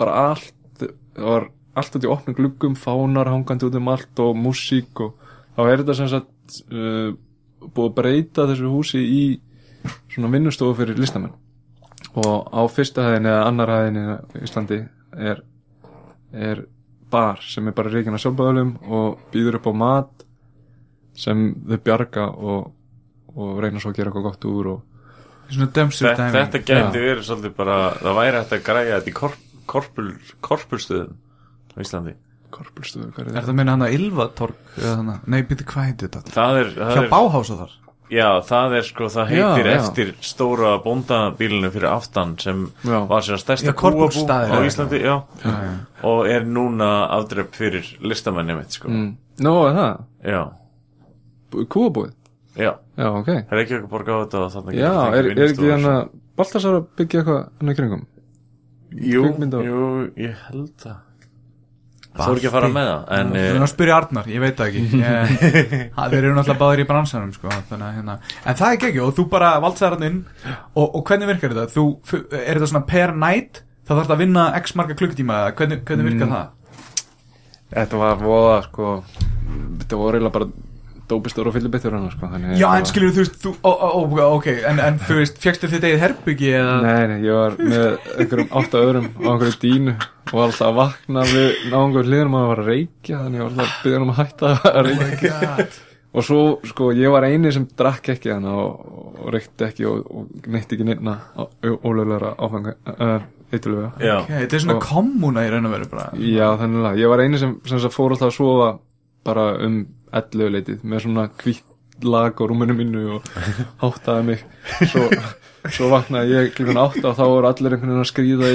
bara allt, það var allt út í opnum gluggum, fánar hangandi út um allt og músík og þá er þetta sem sagt uh, búið að breyta þessu húsi í svona vinnustofu fyrir listamenn. Og á fyrsta hæðin eða annar hæðin í Íslandi er er bar sem er bara reikin af sjálfbæðulum og býður upp á mat sem þau bjarga og, og reyna svo að gera eitthvað gott úr þetta, þetta geti verið svolítið bara Það væri hægt að græja þetta í korp, korpul, korpulstöðum á Íslandi korpulstöðu, hvað Er er það þetta? að minna hana Ylvatorg eða hana? Nei, býtti hvað heitir þetta? Það er, það Hjá er Báhása þar Já, það er sko, það heitir Já, já. eftir stóra bóndabílinu fyrir aftan sem Já. var sér stærsta Já, kúabú á já. Íslandi já. og er núna afdrepp fyrir listamenni mitt sko. Mm. Nó, er það? Já, Kúabúið? Já, Já, ok það er ekki eitthvað borga á þetta og þarna Já, er, er ekki hann að Baltasar að byggja eitthvað hann í kringum? Jú, jú, ég held það Það þór ekki að fara með það En Þú eh, erum að spyrja Arnar, ég veit það ekki Þeir eru náttúrulega báðir í bransanum sko, þannig, að, hérna. En það er ekki og þú bara valdsar hann inn og, og hvernig virkar þetta? Þú, þú- er þetta svona per night þá þarf þetta að vinna x marga klukkutíma eða hvernig, hvernig virkar Mm. það? Þetta var voða, sko Þetta voru eiginlega bara dópistur og fyllibittur hann, sko Já, en skilur þú veist þú, ó, ó, ok, en, en þú veist fjöxtu þitt eigið herbyggi eða? Nei, nei, ég var með einhverjum átta öðrum á einhverju dínu og var alltaf að vakna við náðungur hliðum að var að reykja þannig ég var alltaf að byggja hann um að hætta að Oh reykja. My god. Og svo, sko, ég var eini sem drakk ekki þannig og, og reykti ekki og, og neitt ekki nefna ólöflegra áfenga uh, eitthulega Já, Ok, þetta er svona Og- kommuna í raun og veru bara. Já, þannig að ég var eini sem, sem sagt fór alltaf að sofa bara um 11 leitið með svona hvitt lag á rúminu mínu og háttaði mig. Svo, svo vaknaði ég klukkan 8 og þá voru allir einhvern veginn að skrýða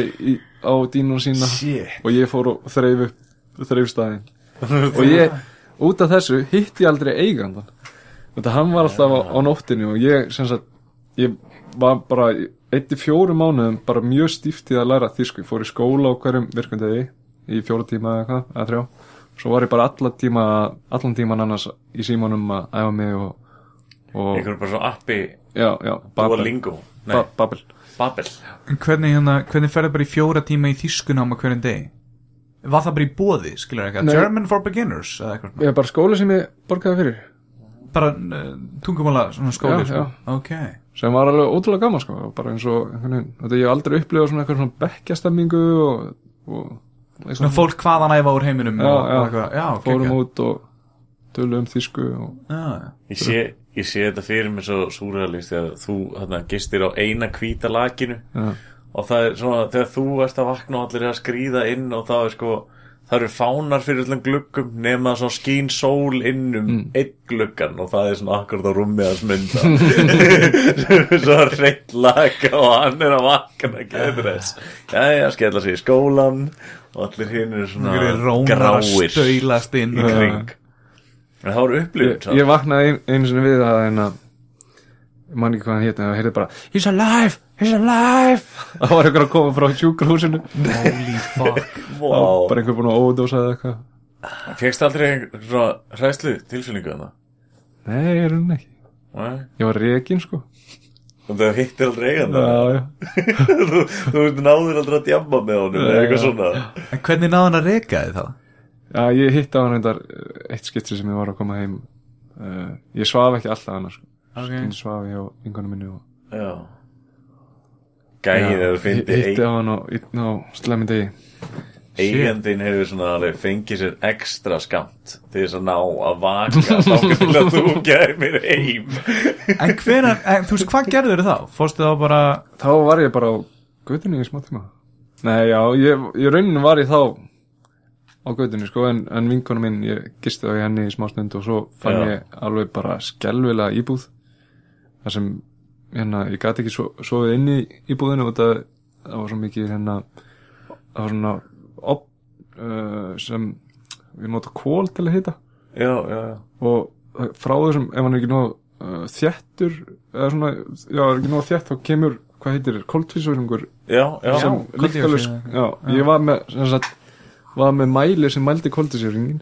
á dínun sína. Shit. og ég fór og þreif upp þreif staðinn og ég, út af þessu hitti ég aldrei eigandan þetta hann var alltaf á, á nóttinni og ég, sem sagt ég var bara eitt í fjórum mánuðum bara mjög stíft í að læra þýsku. Ég fór í skóla á hverjum virkundegi í fjóra tíma eða eitthvað, eða þrjá svo var ég bara allan tíma allan tíman annars í símanum að æfa mig og, og einhverjum bara svona appi? Já, já, Babel. Duolingo? Nei, ba Babel. Babel. Hvernig, hérna, hvernig ferði bara í fjóra tíma í þýskunám á hverjum degi? Var það bara í bóði, skilur ekki? German for beginners eða eitthvað ég er bara skóli sem ég borgaði fyrir. Bara uh, tungumála skóli Já, sko. já. Ok. Sem var alveg ótrúlega gaman sko. Bara eins og veginn. Þetta ég hef aldrei upplifað svona eitthvað svona bekkjastemmingu og, og Svona fólk hvaðan æfa úr heiminum já, og, já, og Já, fórum geggjað. út og tölum þýsku og Já, já. Ég sé, ég sé þetta fyrir mig svo súralist þegar þú þarna, gistir á eina hvíta lakinu já, og það er svona þegar þú ert að vakna og allir er að skríða inn og það er sko það eru fánar fyrir allan gluggum nema svona skín sól inn um Mm. einn gluggan og það er svona akkurat á rúmi að smynda svo reitt laka og hann er að vakna getur þess jæja, skella sig í skólan og allir hinn eru svona að gráir. staulast inn í kring. En það voru upplifun ég, ég vaknaði ein, einu sinni við að en að ég man ekki hvað hann hétt en það heyrði bara He's alive, he's alive! Það var einhver að koma frá sjúkrahúsinu. Holy fuck. Wow. bara einhver búin að ódósa eða eitthvað. Fegst aldrei einhver svona hræslu tilfinningu þarna? Nei, ég er hún ekki. Nei. ég var rekin sko og það hittir aldrei eiganda. Þú, þú náður aldrei að djamma með honum eða eitthvað svona. En hvernig náði hann að reka þið þá? já, ég hitti á hann reyndar eh, eitt skipti sem ég var að koma heim. Uh, ég svaf ekki alltaf annars. Sko. Ok. ég svaf hjá vingunum minni og já. Gæðið eða fyndi hitti á hann á, á slemmi degi eigandinn hefur svona alveg fengið sér ekstra skamt til þess að ná að vaka þá að þú gæmir heim En hvenar, en, þú veist, hvað gerður þá? Fórstu þá bara þá var ég bara á götunni í smá tíma nei já, ég, ég rauninu var ég þá á götunni sko en, en vinkonu minn, ég gisti þá í henni í smá stund og svo fann Já. ég alveg bara skelvilega íbúð þar sem hérna, ég gæti ekki svo, sofið inn í íbúðinu og það, það var svo mikið hérna, það var svona op, uh, sem við nota kól til að hita. Já, já, já. Og frá þessum, ef hann er ekki nóg uh, þéttur eða svona, já, er ekki nóg þétt þá kemur, hvað heitir, koltvísvörungur Já, já, koldíoxíð, líktalus já, ég var með sem sagt, var með mæli sem mældi koltvísvörungin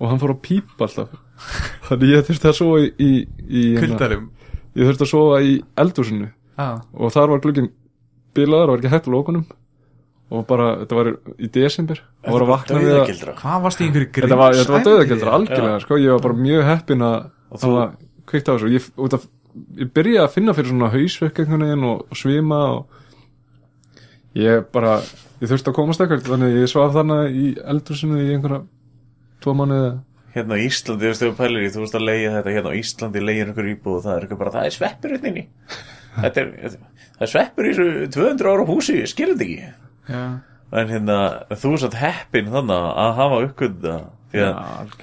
og hann fór að pípa alltaf. Þannig ég þurfti að sofa í, í, í hérna- Kuldarum. ég þurfti að sofa í eldhúsinu. Já, og þar var glugginn bilaður og var ekki hægt á lókunum og bara, þetta var í desember. Og var að vakna við að hvað varst í einhverju gríms þetta var, þetta var döðagjöldra algjörlega sko, ég var bara mjög heppin að þú- að kveikta á þessu. Ég, af, ég byrjaði að finna fyrir svona hausverk einhvern veginn og, og svima og ég bara ég þurfti að komast ekkert þannig að ég svaf þannig í eldhúsinu í einhverja tvo mánuði. Hérna á Íslandi, þú veist, þú pælir í, þú veist að leiða þetta hérna á Íslandi, leiðir einhver íbúð og það er eitthvað bara, það er sveppur hérna Þetta er, það er sveppur í þessu 200 ára húsi, skilur þetta ekki En hérna, þú er satt heppin þannig að hafa uppgönda Því að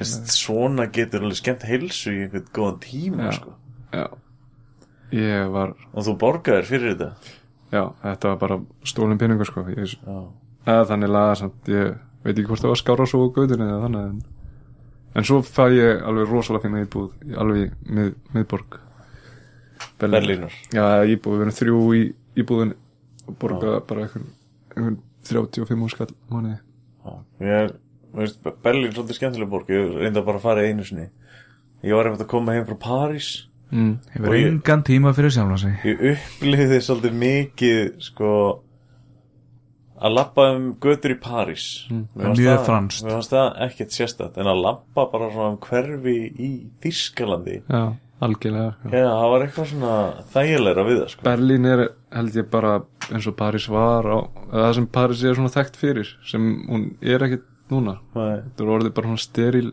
Já, svona getur alveg skemmt heilsu í einhvern góðan tíma, Já. sko. já, ég var Og þú borgaðir fyrir þetta? Já, þetta var bara stólin peningur sko. Ég, eða þannig laga samt ég veit ekki hvort það var skára svo á gautinni eða þannig en, en svo fæ ég alveg rosalega finna íbúð alveg mið, miðborg Berlínar. Já, íbúð, við erum þrjú í íbúðin og borga bara einhvern 35 úr skall mánuði ég er, veist, Berlín er svolítið skemmtileg borg, ég reynda bara að fara einu sinni Ég var einmitt að koma heim frá París mm. ég- engan tíma fyrir sjálfa sig Ég upplýði svolítið mikið, sko að lappa um götur í París mm. Mjög franskt. Mér fannst það ekkert sérstætt En að lappa bara svona um hverfi í Þískalandi Já, algjörlega já. Já, það var eitthvað svona þægilegra við það, sko Berlín er held ég bara eins og París var á, það sem París er svona þekkt fyrir sem hún er ekkit núna. Nei, þetta er orðið bara svona steril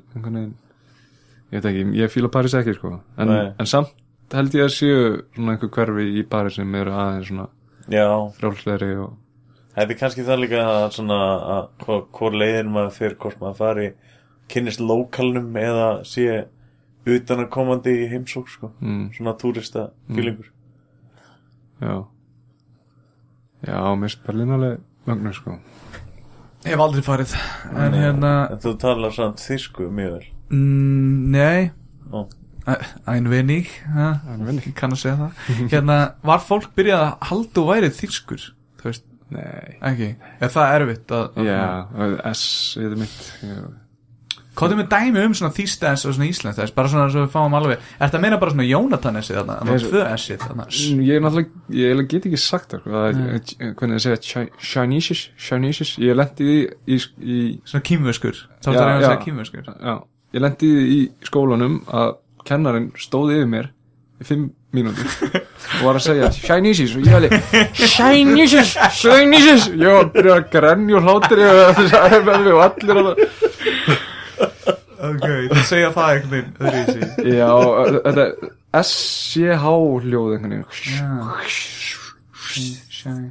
ég veit ekki, ég fíla París ekki sko. En, en samt held ég að séu svona einhver hverfi í París sem eru aðeins svona Já, frjálslegri og þetta er kannski það líka að svona að hvor, hvor leiðin maður fyrir hvort maður fari kynnist lókalnum eða sé utan að komandi í heimsók, sko. Mm, Svona túrista fílingur já já, mér finnst Berlín alveg mögnu sko. Ég hef aldrei farið En hérna, En þú talar samt þýsku mjög vel. Mm, nei. Ó. Ein vinnig Ein wenig. Kann að segja það. Hérna, var fólk byrjað að halda og værið þýskur? Þú veist, nei, ekki? Er það erfitt að, já, S er mitt. já. Hvað er með dæmi um svona þýstens og svona íslenskt Bara svona svo við fáum alveg Er þetta meina bara svona Jónatanessi þarna? Þannig að tvö essið þarna? Ég er náttúrulega, ég get ekki sagt það, það er, hvernig það segja Chi- Chinese, Chinese, ég lendi í, í, í Svona kýmvöskur Þá Já, er það að já. segja kýmvöskur já, ég lendi í skólanum að kennarinn stóð yfir mér í fimm mínútur og var að segja Chinese og ég alveg Chinese, Chinese ég var að byrja að grenja og hlátur og allir að Ok, þú segja það einhvern veginn öðruvísi. já, þetta er S-C-H hljóð einhvern veginn. Shine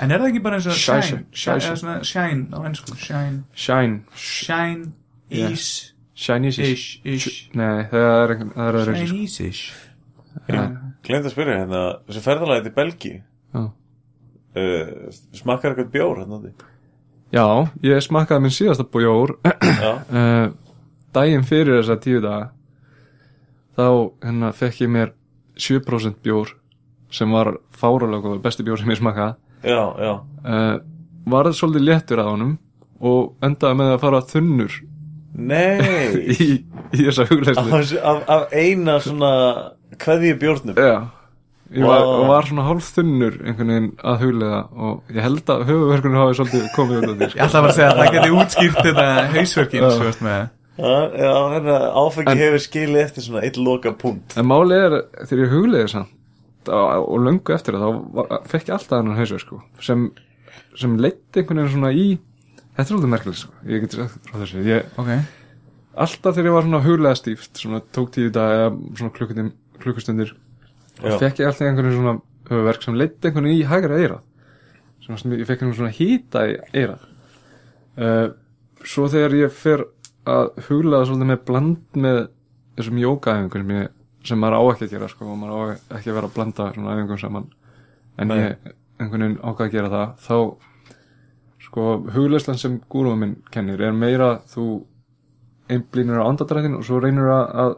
En er það ekki bara eins og Shine, shine shine, shine á ennsku Shine. Shine, Shine. Is Ish Ish. Nei, það er einhvern, er öðru sko. Chinese-ish Já. Glemt að spyrja hérna, þessi ferðalagi til Belgi Já. uh, Smakkar eitthvað bjór hérna? Já, ég smakkaði minn síðasta bjór. Já, uh, daginn fyrir þessa tíu daga þá hérna fekk ég mér 7% bjór sem var fáralega góður, besti bjór sem ég smakkaði já, já. Uh, varð svolítið léttur að honum og endaði með að fara þunnur Nei. í, í þessa þessu- af, af eina svona kveðji bjórnum. Já. Ég var, og var svona hálf þunnur einhvern veginn að huglega og ég held að höfuverkunum hafi svolítið komið út af því Ég sko. ætla bara að segja að það geti útskýrt þetta hausverkin Já. svo veist með Já, já hérna, áfengi En- hefur skilið eftir svona eitt loka punkt En málið er þegar ég huglega samt og, og löngu eftir það þá var, fekk ég alltaf hennar hausverk sko, sem, sem leitt einhvern veginn svona í þetta er svolítið merkilegt sko. ég get sagt frá þessu. Ég, Ok. Alltaf þegar ég var svona huglega stíft svona tók tíu dag eða svona klukkustundir, og fekk ég alltaf einhvern veginn svona höfuverk sem leitt einhvern veginn í hægra svona, sem ég fekk einhvern svona hýta í eirað uh, svo þegar ég fer að huglega svolítið með bland með þessum jókaæfingum sem, maður á ekki að gera sko, og maður á ekki að vera að blanda svona æfingum saman en Nei. ég einhvern veginn ákvað að gera það þá sko hugleislan sem gúrúum minn kennir er meira þú einblínur á andadrættin og svo reynur að,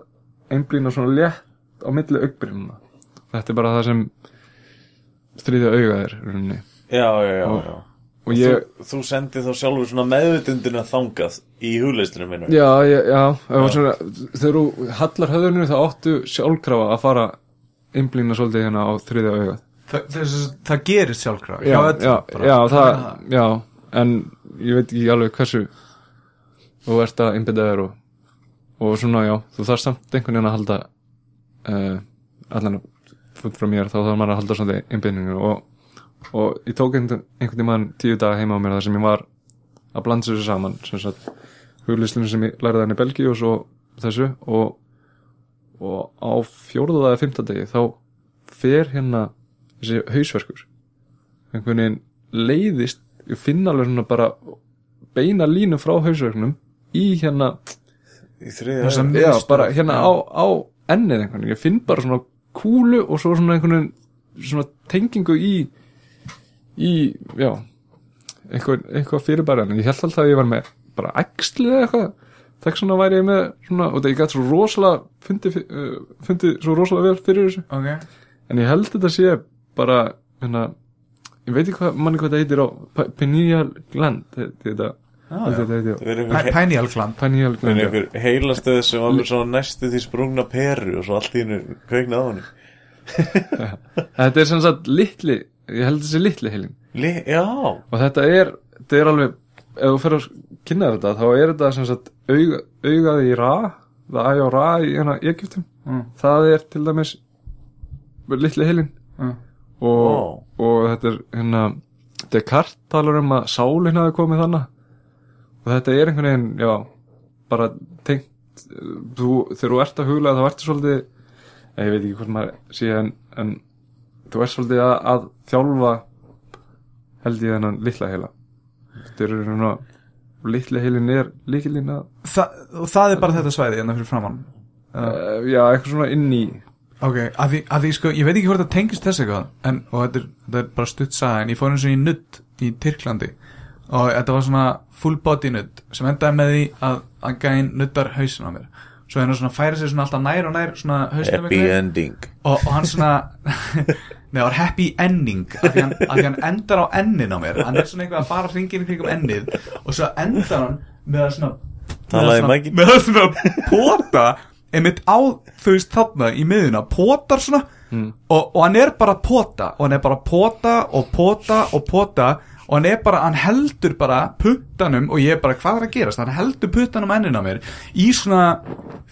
einblína svona létt á milli augbrínuna þetta er bara það sem þriðja auga er í rauninni. Já, já, já, Og- já. Og ég, Þú, þú sendir þá sjálfur svona meðvitundina þangað í hugleistunum minna já, já, já, já. Svona, þegar þú hallar höfðunum þá áttu sjálfkrafa að fara einblína svolítið hérna á þriðja augað. Það, það, það gerist sjálfkrafa já, já, já, það, já en ég veit ekki alveg hversu þú ert að einbynda þér og, og svona, já, þú þarf samt einhvern veginn að halda uh, allan fút frá mér, þá þarf maður að halda svona einbynningu og, og ég tók einhvern, einhvern tímann tíu daga heima á mér þar sem ég var að blanda þessu saman sem sagt, huglislinu sem ég lærði hann í Belgíu og svo þessu. Og, og á fjórða eða fymta degi þá fer hérna þessi hausverkur. Einhvern veginn leiðist ég finn alveg svona bara beina línu frá hausverknum í hérna, Í auga. já, bara hérna á, á ennið einhvern veginn, ég finn bara svona kúlu og svo svona einhvern veginn svona tengingu í í, já eitthvað, eitthvað fyrirbæri. En ég held alltaf að ég var með bara æxli eða eitthvað. Þess vegna væri ég með svona, og það ég gæti svo rosalega fundi, uh, fundi svo rosalega vel fyrir þessu. Ok, En ég held þetta sé bara hérna, ég veit ekki hvað manni hvað þetta heitir á pineal gland þetta, þetta, Ah, Það Pineal gland. Gland já. einhver heilastöð sem var með svona næstu því sprungna peru og svo allt í hennu kveikna á henni Þetta er sem sagt litli ég held þessi litli heilin Li, Já, og þetta er, þetta er alveg ef þú fer að kynna þetta þá er þetta sem sagt auga, augað í Ra það æg á Ra í hérna Egyptum. Mm. það er til dæmis litli heilin Mm. og, og þetta er hérna Descartes talar um að sálinn hafi komið þannig og þetta er einhvern veginn, já bara tengt þú, þegar þú ert að huglega þá ertu svolítið ég veit ekki hvort maður sé en, en þú ert svolítið að, að þjálfa held ég þennan litla heila. Þetta er svona litla heilin er líkilinn að Þa, og það er bara þetta svæði hérna fyrir framann uh, já, eitthvað svona inn í. Ok, að því, að því sko, ég veit ekki hvort það tengist þess eitthvað en, og þetta er, þetta er bara stutt saga en ég fór eins og í nudd í Tyrklandi. Og þetta var svona full body nudd sem endaði með því að, að gæinn nuddar hausin á mér. Svo hennar svona færi sig svona alltaf nær og nær svona hausnum happy ending. Og, og hann svona Nei, það var happy ending af því, hann, af því hann endar á ennin á mér. Hann er svona eitthvað að fara hringin í kringum ennið og svo endar hann með að svona Talaði með að svona, svona pota einmitt á þú veist þarna í miðuna potar svona og, og hann er bara pota og hann er bara pota og pota og pota og hann er bara, hann heldur bara puttanum og ég er bara, hvað er að gerast? Hann heldur puttanum ennin á mér í svona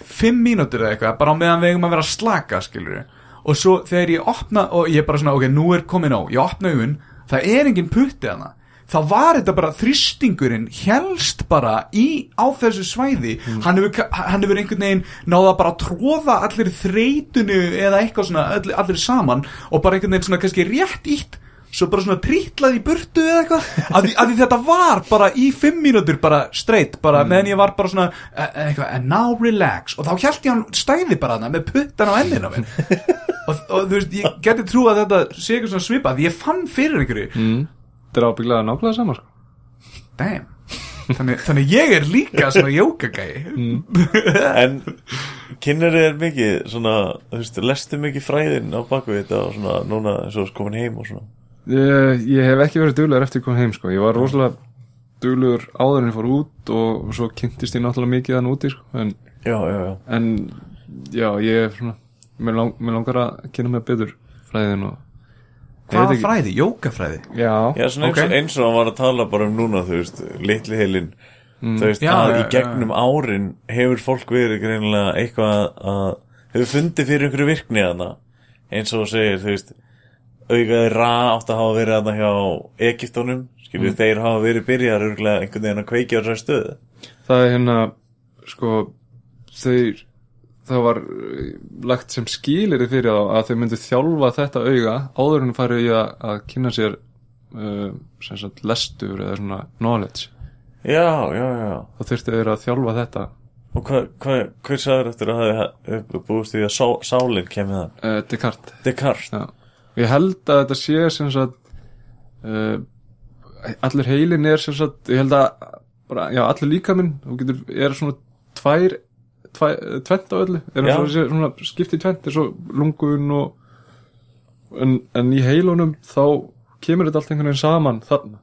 fimm mínútur eða eitthvað bara á meðan við eigum að vera slaka skilur og svo þegar ég opna og ég er bara svona, ok, nú er komin á ég opna augun, það er engin putti hana þá var þetta bara þrýstingurinn helst bara í á þessu svæði. Hann, hefur, hann hefur einhvern veginn náða bara að tróða allir þreytunu eða eitthvað svona allir, allir saman og bara einhvern veginn svona kannski rétt ítt svo bara svona trítlaði í burtu eða eitthvað. Að því, að því þetta var bara í fimm mínútur bara straight bara meðan ég var bara svona e- e- eitthvað, and now relax. Og þá held ég hann stæði bara þarna með puttan á ennina mér. Og, og þú veist, ég geti trú að þetta sé eitthvað svona svipað því ég fann fyrir einhverju. Mm. þetta er ábygglega nákvæmlega saman sko. Damn. Þannig, þannig ég er líka svona jókagæi. En kynir þér mikið svona, þú veist, lestu mikið fræðin á baku þetta og svona núna eins og komin heim og svona ég, ég hef ekki verið duglegur eftir að koma heim sko. ég var rosalega duglegur áður en ég fór út og, svo kynntist ég náttúrulega mikið þann úti sko. en, Já, já, já en já, ég er svona mér, lang, mér langar að kynna mig betur fræðin og ekki. fræði? Jókafræði? já, Já, svona eins, og, eins og hann var að tala bara um núna, þú veist, litli heilin þú veist, Já, að í gegnum árin hefur fólk verið greinilega eitthvað að- hefur fundið fyrir einhverju virkni að eins og þú segir, þú veist augaði ra átt að hafa verið að hjá Egiptónum, skilur þeir hafa verið byrjar örgulega einhvern veginn að kveikja á þessari stöðu. Það er hérna sko þeir það var uh, lagt sem skilir fyrir þá að þau myndu þjálfa þetta auga áður en farið í að, að kynna sér uh, sem sagt lestur eða svona knowledge. Já, já, já. Þá þurftu þeir að þjálfa þetta. Og hvað, hva, hver sagður eftir að hafi búist því að sá, sálinn kemur það? uh, Descartes. Descartes. Já. Ég held að þetta sé sem sagt uh, allir heilin er sem sagt, ég held að bara, já, allir líkaminn þú getur, er svona tvær, tvent á öllu. Er Já. það svo, svona skipti tvent er svo lungun og en, en í heilunum þá kemur þetta allt einhvern veginn saman þarna.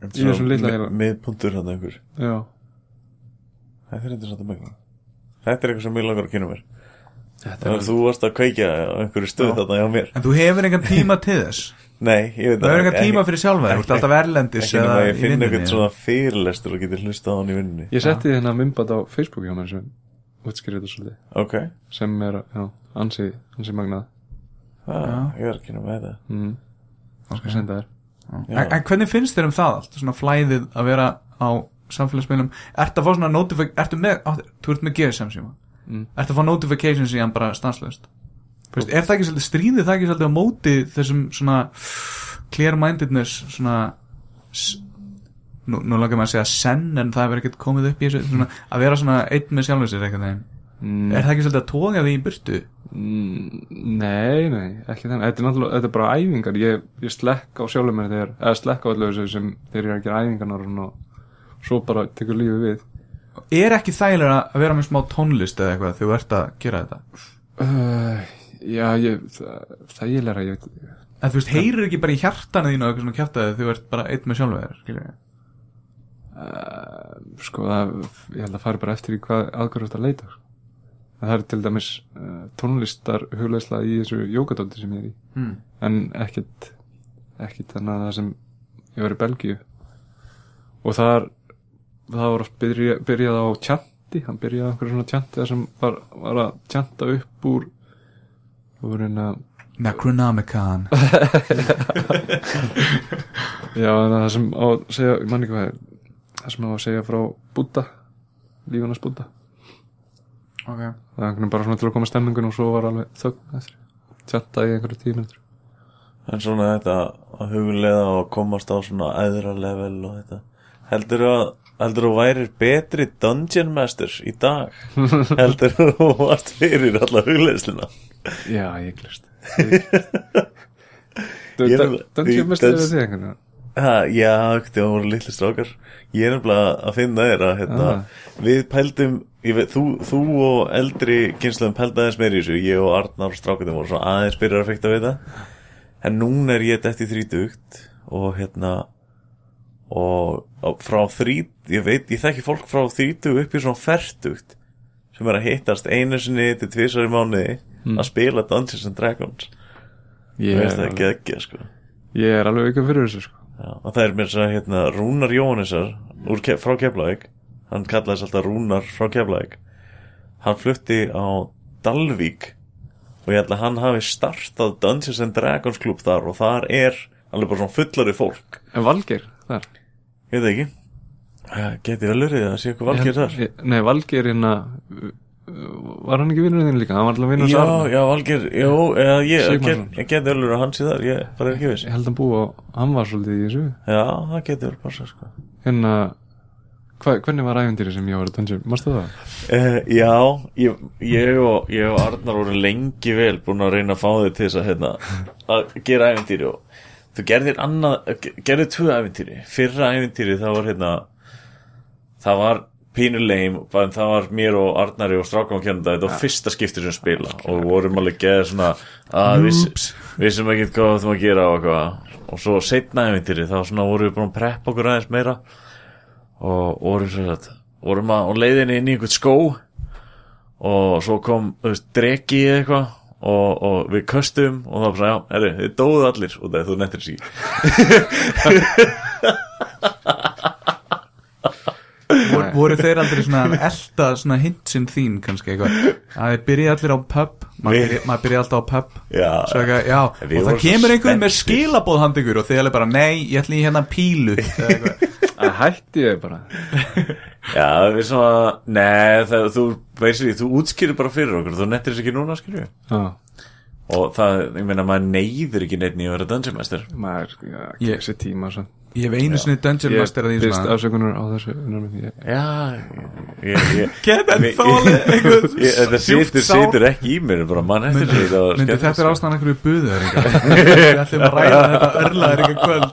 Í þessum litla heila. Miðpuntur hann einhver. Já, Þetta er eitthvað sem ég langar að kynna mér Þannig að þú varst að kveikja á einhverju stöð þarna hjá mér. En þú hefur engan tíma til þess? Nei, ég veit Þú hefur engan ekki- tíma fyrir sjálfa þér Þú ert alltaf erlendis Ekki eða að ég í finn eitthvað vinnunni svona fyrirlestur og getur hlustað á hann í vinnunni. Ég setti hérna mymband á Facebook hjá mér sem útskýrði þetta svolítið. Ok, sem er, já, ansi, ansi magnað. Það, ég er að kynna með þetta mm. skal senda þér. En en hvernig finnst þér um það allt? Svona flæðið að vera á samfélagsmiðlum? Ertu að fá svona notific Ertu með, á, þú ert með GSM síma Mm. Ertu að fá notifications í hann bara stanslöst Veist, Er það ekki svolítið stríðið það ekki svolítið á móti þessum svona clear mindedness svona nú, nú langar maður að segja senn en það hefur ekkert komið upp í þessu svona, að vera svona einn með sjálfur sér eitthvað mm. Er það ekki svolítið að toga því í burtu? Mm, Nei, nei, ekki þannig Þetta er náttúrulega, þetta er bara æfingar Ég, ég slekk á sjálfum mér þegar eða slekk á þessu sem þegar ég er að gera æfingarnar og svona, svo bara tekur lífið við Er ekki þægilega að vera með smá tónlist eða eitthvað þegar þú ert að gera þetta? uh, Já, ég, það, það ég ég veit En þú veist, heyrir ekki bara í hjartanu þínu eitthvað svona kjartaði þegar þú ert bara einn með sjálfur þér, skilur við? uh, Sko, það, ég held að fara bara eftir í hvað aðgörðast að leita sko. Það er til dæmis uh, tónlistar hugleisla í þessu jógadóti sem ég er í Mm. en ekkit ekkit þannig að það sem ég var í Belgíu og þar það var oft byrja, byrjað á tjanti hann byrjaði á einhverju svona tjanti þar sem var, var að tjanta upp úr úr hérna Necronomicon. Já en það sem á að segja ég man ekki hvað er það sem á að segja frá Búdda lífunars Búdda. Ok. Það veginn bara svona til að koma stemmingun og svo var alveg þögn eftir tjanta í einhverju tíu minnur En svona þetta að huglega og komast á svona æðra level og þetta Heldur að Heldur þú værir betri Dungeon Master í dag? Heldur þú varst fyrir alla hugleðsluna já ég glust Dungeon í Master er það einhvern veginn? Já, það voru litli strákar. Ég er nefnilega að finna þér að hérna, Ah. Við pældum veit, þú, þú og eldri kynsluðum pældu aðeins meir í þessu. Ég og Arnar strákundum voru svona aðeins byrjar að fekta við það. En núna er ég þetta í þrítugt Og hérna Og, frá þrít Ég veit, ég þekki fólk frá þrítug upp í svona fertugt Sem er að hittast einu sinni til tvisar í mánuði Að spila Dungeons and Dragons. Ég veist það ekki ekki sko. Ég er alveg ykkur fyrir þessu sko. Já, og það er mér svo hérna Rúnar Jóhannesar úr, Ke- frá Keflavík. Hann kallaði þess alltaf Rúnar frá Keflavík. Hann flutti á Dalvík og ég held að hann hafi startað Dungeons and Dragons klub þar og þar er alveg bara svona fullari fólk. En Valgeir, þar ég veit ekki Eh, geti vel verið að sé eitthvað valgir þar Nei, Valgeir hérna Var hann ekki vinnur þinn líka? Hann var alltaf vinnur já, já, valgir, jú, eða ég, Sigmarsson. get, geti vel verið að hann sé þar ég bara er ekki viss Ég held hann búi og hann var svolítið í þessu já, það geti vel passa sko Hérna hva, Hvernig var æfintýri sem ég var að dungeon? Mástu það? Uh, já, ég, ég, og, ég og Arnar voru lengi vel búin að reyna að fá þau til þess að, hérna, að gera æfintýri og þú gerðir annað, gerðir tvö æfintýri fyrra æfintýri það var hérna það var pínuleim en það var mér og Arnari og Strákan kjönda þetta var fyrsta skipti sem spila og vorum alveg geða svona að við vissum ekki hvað þú að gera og, eitthvað. og svo setna æfintýri þá svona vorum við búin að preppa okkur aðeins meira og vorum svo að vorum að á leiðinni inn í einhvern skó og svo kom þú veist, dregi eða eitthvað og, og við köstum og það var bara, já, herri, þið dóðu allir og það er þú nettir sí Vor, voru þeir aldrei svona að elta svona hintsinn þín kannski eitthvað að þeir byrja allir á pub maður byrja, byrja alltaf á pub Já. Eitthvað, já, og það kemur einhvern með spenntir. skilabóð hand ykkur og þeir alveg bara, nei, ég ætla í hérna pílu eitthvað. Það hætti ég bara. Já, við svona, nei, það, þú veist því, þú útskýrir bara fyrir okkur, þú nettir þess ekki núna, skilju Já. Og það, ég meina, maður neyður ekki neitt í að vera dungeon master. Maður, já, Ég- þessi tíma svo. ég hef einu sinni Dungeon Ég Master að því byrst svona afsökunar á þessu ég, Já, ég, ég Get en Ég- þólið ég- ég- Þetta situr, situr ekki í mér, bara mann eftir Myndi, því það var myndi þetta er ástæðan einhverju buður Við ætlum að ræða þetta örlaðir eitthvað kvöld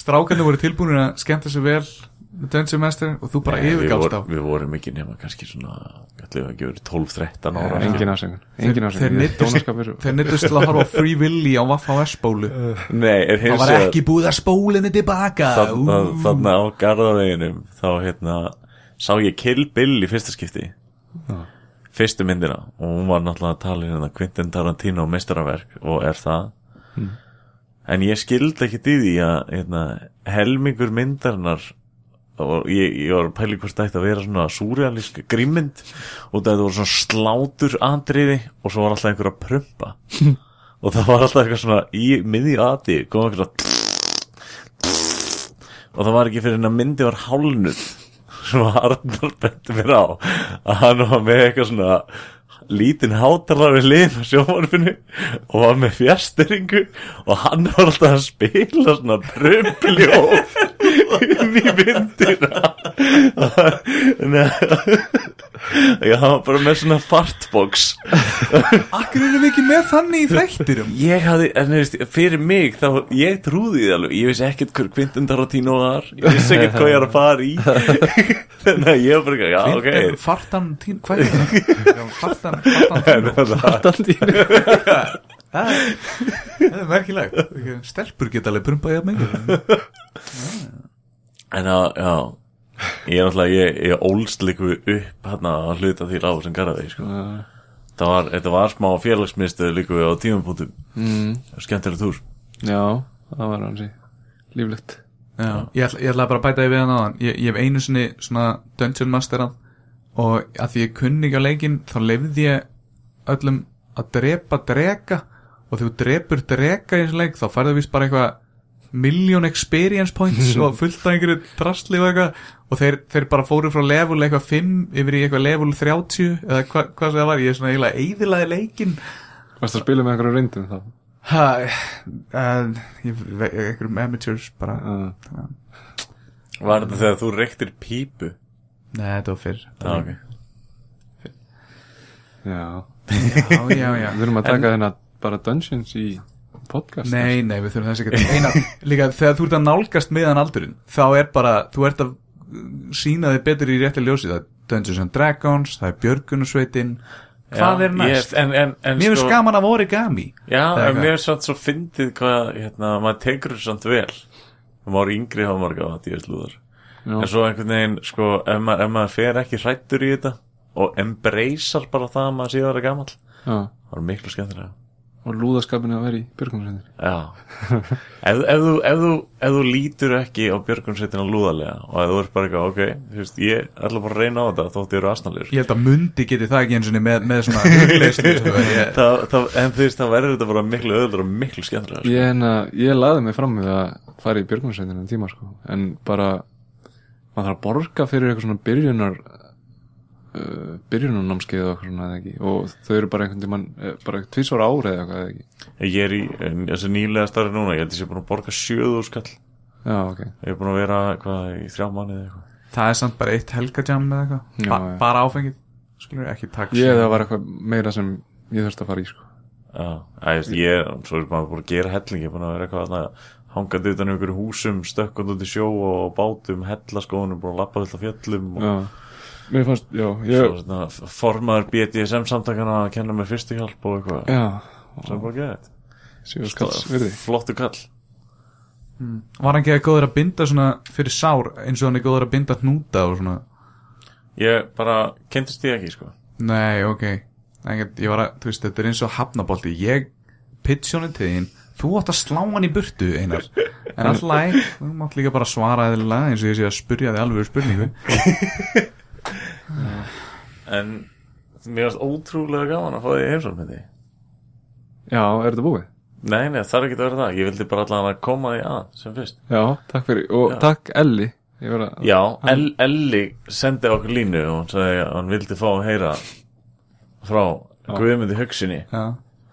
Strákarnir voru tilbúinir að skemmta sér vel Dungeon Master og þú bara yfirgást á við vorum ekki nema kannski svona ætlum við ekki verið 12-13 ára Engin ásökun Engin Dónaskapur þeir neyddust til að horfa á Free Willy á Waffa S-bólu. Nei, er það var ekki búið að spólinni tilbaka. Þarna á garðaveginum þá hérna sá ég Kill Bill í fyrsta skipti. Fyrstu myndina. Og hún var náttúrulega talin hérna Quentin Tarantino mestaraverk og er það en ég skildi ekki í því að hérna, helmingur myndarinnar og ég, ég var að pæli hvort það ætti að vera svona súrealísk grímynd og það voru svona slátur andriði og svo var alltaf einhver að prumpa. Og það var alltaf eitthvað svona í miði aði kom eitthvað svona og það var ekki fyrir en að myndi var hálnuð sem Arnar benti mér á að hann var með eitthvað svona lítinn hátalar við liðin á sjónvarpinu og var með fjasteringu og hann var alltaf að spila svona prumpljóð inn í myndina. Nei, Já, hann var bara með svona fartbox. Akkur erum við ekki með þannig í þættirum Ég hafði, en þú veist, fyrir mig þá, ég trúði því alveg, ég vissi ekkert hver Quentin Tarantino var, ég vissi ekkert hvað ég er að fara í. Þannig að ég var bara, já, ok. Fartan tín, hvað er það? Fartan, tín Það er merkilegt. Stelpur geta alveg prumpað jafn mikið. En já, já. Ég er náttúrulega, ég, ég ólst líku upp hérna að hluta því lág sem garði sko. það var, þetta var smá félagsmiðstöð líku á tímapunktum mm, skemmtilegt hús. Já, það var hansi líflegt. Já, ég ætla, ég ætla bara að bæta því við hann áðan. Ég, ég hef einu sinni svona Dungeon Masterað og að því ég kunni ekki á leikinn þá lefði ég öllum að drepa drega og þegar þú drepur drega í þessu leik þá færðu víst bara eitthvað million experience points og fullt af einhverju drastli og eitthvað. Og þeir, þeir bara fóru frá level eitthvað 5 yfir í eitthvað level 30 eða hva, hvað sem það var, ég er svona eiginlega eiðilaði leikinn. Varst að spila með einhverjum reyndum þá? ha, uh, ég, einhverjum amateurs bara. Uh, Var þetta þegar þú reyktir pípu? Nei, þetta var fyrr. Já, ok. Já. Já, já, já. Við erum að taka þennan bara Dungeons í podcast. Nei, nei, við þurfum þess ekki Eina, líka þegar þú ert að nálgast meðan aldurinn þá er bara, þú ert að sína þig betur í rétti ljósi. Það er Dungeons and Dragons, það er Björgunarsveitin. Hvað Já, er næst? ég, en, en, en, Mér finnst gaman af origami. Já, en mér er samt svo fyndið hvað, hérna, maður tekur þessu samt vel. Það maður yngri hafa marga á þetta í slúðar Já. En svo einhvern veginn, sko, ef maður, ef maður fer ekki hrættur í þetta Og embracear bara það að maður sé að vera gamall Já, Það er miklu skemmtilega og lúðaskapinu að vera í björgunarsveitinni Já ef, ef, þú, ef, þú, ef þú lítur ekki á björgunsveitina lúðalega Og ef þú ert bara eitthvað, ok, veist, ég ætla bara að reyna á þetta Þótt ég eru asnalir Ég held að Mundi geti það ekki eins og með, með svona hugleyslu sko. ég, En þú veist, það verður þetta bara miklu öðru og miklu skemmtilega sko. Ég, hérna, ég laði mig fram með að fara í björgunarsveitinu um tíma sko. en bara maður þarf að borga fyrir eitthvað svona byrjunar uh, byrjunarnámskeið og eitthvað svona eða ekki? Og þau eru bara einhvern tímann eh, bara tvísvara ári eða eitthvað eða ekki? Ég er í en þessi nýlega starfi núna Ég held ég sé búin að borga sjöðu skall Já, ok. Ég er búin að vera hvað, í þrjá mánuði eða eitthvað. Það er samt bara eitt helgajam eða eitthvað? Já, ba já. Bara áfengið, skulur ekki taxi. Ég það var eitthvað meira sem ég þurfti að fara í sko. Já, að, ég, ég, svo er maður búin að gera helling Ég er búin að vera eitthvað að hangandi utan ykkur húsum Stökkund út í sjó og bátum Hellaskóðunum, búin að lappa fullt af fjöllum og Já, mér fannst, já, svo ég, svona, formaður BDSM samtakana að kenna mér fyrstu hjálp og eitthvað. Svo er bara kalls virði. Flottu kall. Var hann ekki að góður að binda svona fyrir sár eins og hann er góður að binda hnúta og svona? Ég bara kynntist því ekki sko. Nei, ok. Engin, Ég var að, þú veist, þetta er eins og hafnabolti. Ég honum til þín Þú átt að slá hann í burtu, Einar. En alltaf, þú mátt líka bara svara eðlilega eins og ég sé að spurja þig alveg spurningu. En mér varst ótrúlega gaman að fá því heimsókn með því Já, er þetta búið? Nei, nei, það er ekki að vera það. Ég vildi bara allan að koma því að sem fyrst. Já, takk fyrir, og Já. takk Elli. Að, Já, El Elli sendi okkur línu og hann sagði að hann vildi fá að heyra frá Guðmundi hugsinni. Já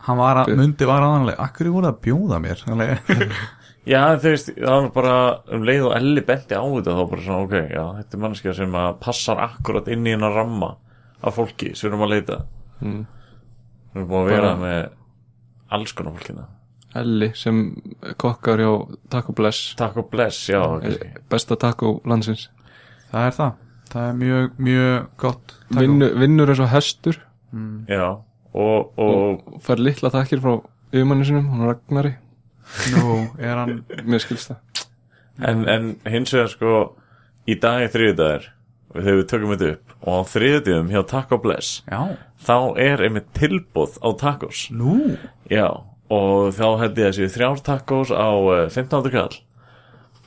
Hann var að, mundi var aðanlega Akkur voru að bjóða mér. Já, þú veist, það var bara um leið og Elli benti á þetta þá bara svona, ok, já, þetta er mannskja sem að passar akkurat inn í hennar ramma af fólki sem við erum að leita. Mm. Við erum búin að vera Bara- með alls konar fólkina Elli sem kokkar hjá Taco Bless. Takk og bless, já, kannski Besta taco landsins. Það er það. Það er mjög, mjög gott taco. Vinnu, vinnur eins og hestur. Já, og, og og fær litla takkir frá yfirmanni sinum, hún Ragnari. Nú er hann mér skilst það. En, en hins vegar sko í dag er þriðdagar og þegar við tökum þetta upp og á þriðdagum hjá Taco Bless já, þá er einmitt tilbúð á tacos. Nú? Já, og þá að séu þrjár tacos á uh, 15. kall.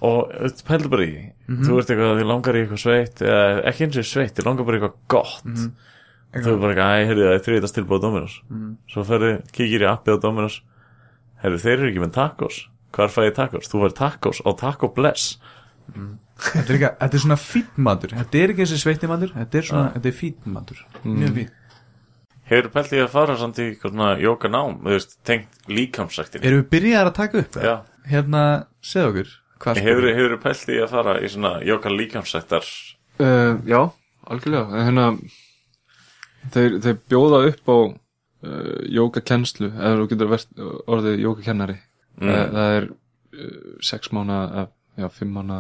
Og þetta pældur bara í því. þú ert eitthvað, þið langar í eitthvað sveitt eða ekki eins og sveitt, þið langar bara í eitthvað gott þú er bara eitthvað, æ, heyrðu það er þriðast tilbúð á Dominos svo ferðu, kíkir í appið á Dominos heyrðu, þeir eru ekki með tacos. Hvar fæ ég tacos? Þú fær tacos á Taco Bless. Þetta er, ekki, þetta er svona fítmatur þetta er ekki þessi sveittimatur þetta er svona, þetta er fítmatur mjög fít Hefur pælt ég að fara samt í jóka nám, þú veist, tengt líkamsræktin erum við byrjaðar að taka upp það? Já, hérna, segð okkur hvað hefur, hefur pælt ég að fara í svona jóka líkamsræktar? Uh, Já, algjörlega. En hérna þeir, þeir bjóða upp á uh, jókakennslu eða þú getur verið orðið jókakennari Mm. það, það er uh, sex mánu já, fimm mánu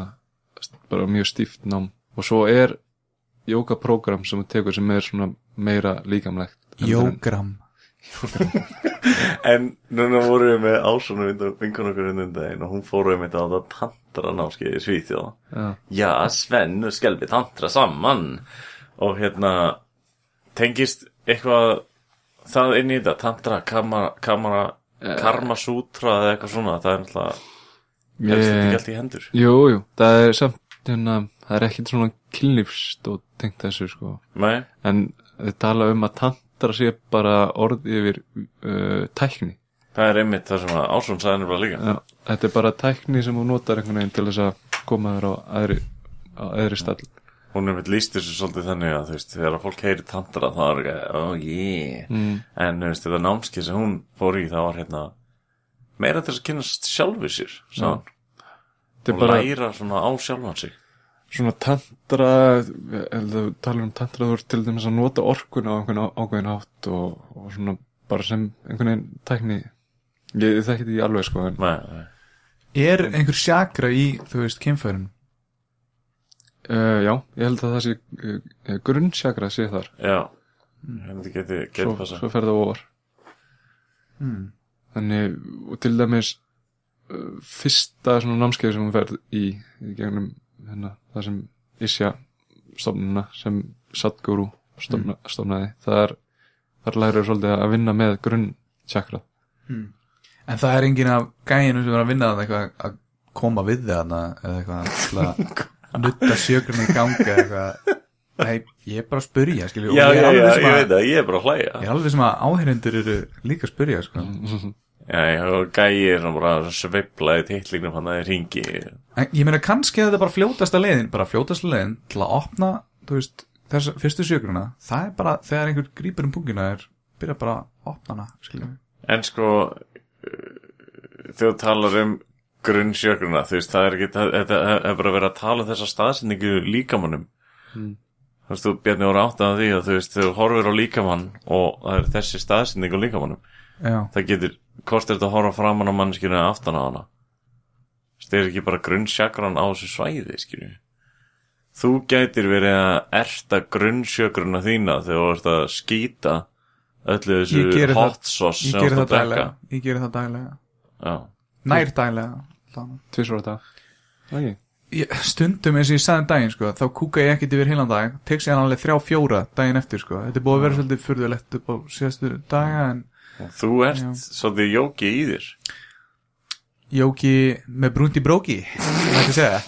bara mjög stíft nám. Og svo er jókaprógram sem þú tekur sem er svona meira líkamlegt. Jógram. En núna vorum við með ásonu vinkun okkur undan daginn og hún fóru með þetta á það tantra námskeið í Svíþjóð. Já. Já, Sven og Skelbi tantra saman. Og hérna tengist eitthvað það inn í þetta, tantra, kamara, kamara karma sutra eða eitthvað svona það er náttúrulega, helst þetta ekki allt í hendur. Jú, jú, það er samt hérna, það er ekkit svona kynlífstótt tengt þessu sko. Nei, en þið tala um að tantra sé bara orð yfir uh, tækni. Það er einmitt það sem að Ásson sagði nefnilega líka. Já, þetta er bara tækni sem þú notar einhvern veginn til þess að koma þér á aðri, á aðri stall hún er með líst þessu svolítið þannig að þú veist, þegar að fólk heyri tantra þá er ekki, oh yeah mm. en þú veist, þetta námskeið sem hún fór í það var hérna meira þess að kynast sjálfur sér sá hann, þetta er og bara læra svona á sjálfan sig svona tantra eða þú talar um tantra þú ert til dæmis að nota orkuna á einhvern á- ákveðin hátt og, og svona bara sem einhvern veginn tækni ég, þekki þetta ekki alveg sko en nei, nei. Er einhver sjakra í, þú veist, kynfærin? Uh, já, ég held að það sé uh, grunnsjakra sé þar. Já, þetta geti, geti svo, passa svo fer það ofar Hmm. þannig, og til dæmis uh, fyrsta svona námskeið sem hún ferð í, í gegnum hérna, það sem Isja stofnuna sem Sadguru stofna, stofnaði, það er þar lærir svolítið að vinna með grunnsjakra En það er enginn af gæinu sem er að vinna það eitthvað að koma við þig þarna eða eitthvað að nutta sjökurinn í ganga eitthvað. Nei, ég er bara að spyrja, skilju já, já, já, ég að, veit það, ég er bara að hlæja. ég er alveg sem að áheyrendur eru líka að spyrja, sko. Já, já, og gæi er bara sveifla í titlingnum hann að það er ringi En ég meina kannski að þetta bara fljótasta leiðin bara fljótasta leiðin til að opna þú veist, þess fyrstu sjökurina það er bara, þegar einhver grípur um pungina er byrja bara að opna hana, skilju en sko þegar þú talar um grunnsjökruna, þú veist, það er ekki þetta er bara verið að tala um þessa staðsendingu líkamannum þú veist, þú Bjarni voru átt að því að þú veist, þú horfir á líkamann og það er þessi staðsending á líkamannum Já, það getur, er þetta að horfa framan á mannskinu eða aftan á hana? Það er ekki bara grunnsjökran á þessu svæði, skilju? Þú gætir verið að erta grunnsjökruna þína þegar þú ert að skýta öllu þessu hot sauce ég sem geri þú það Já. nær daglega Þannig. á dag okay. ég, stundum eins og ég sagði um daginn sko, þá kúka ég ekkert yfir heilan dag tek sér alveg þrjá fjóra daginn eftir sko. þetta er búið að vera svolítið furðulegt upp á síðastu daga en þú ert Já. svolítið jóki í þér Jóki með brúndi bróki Þetta segja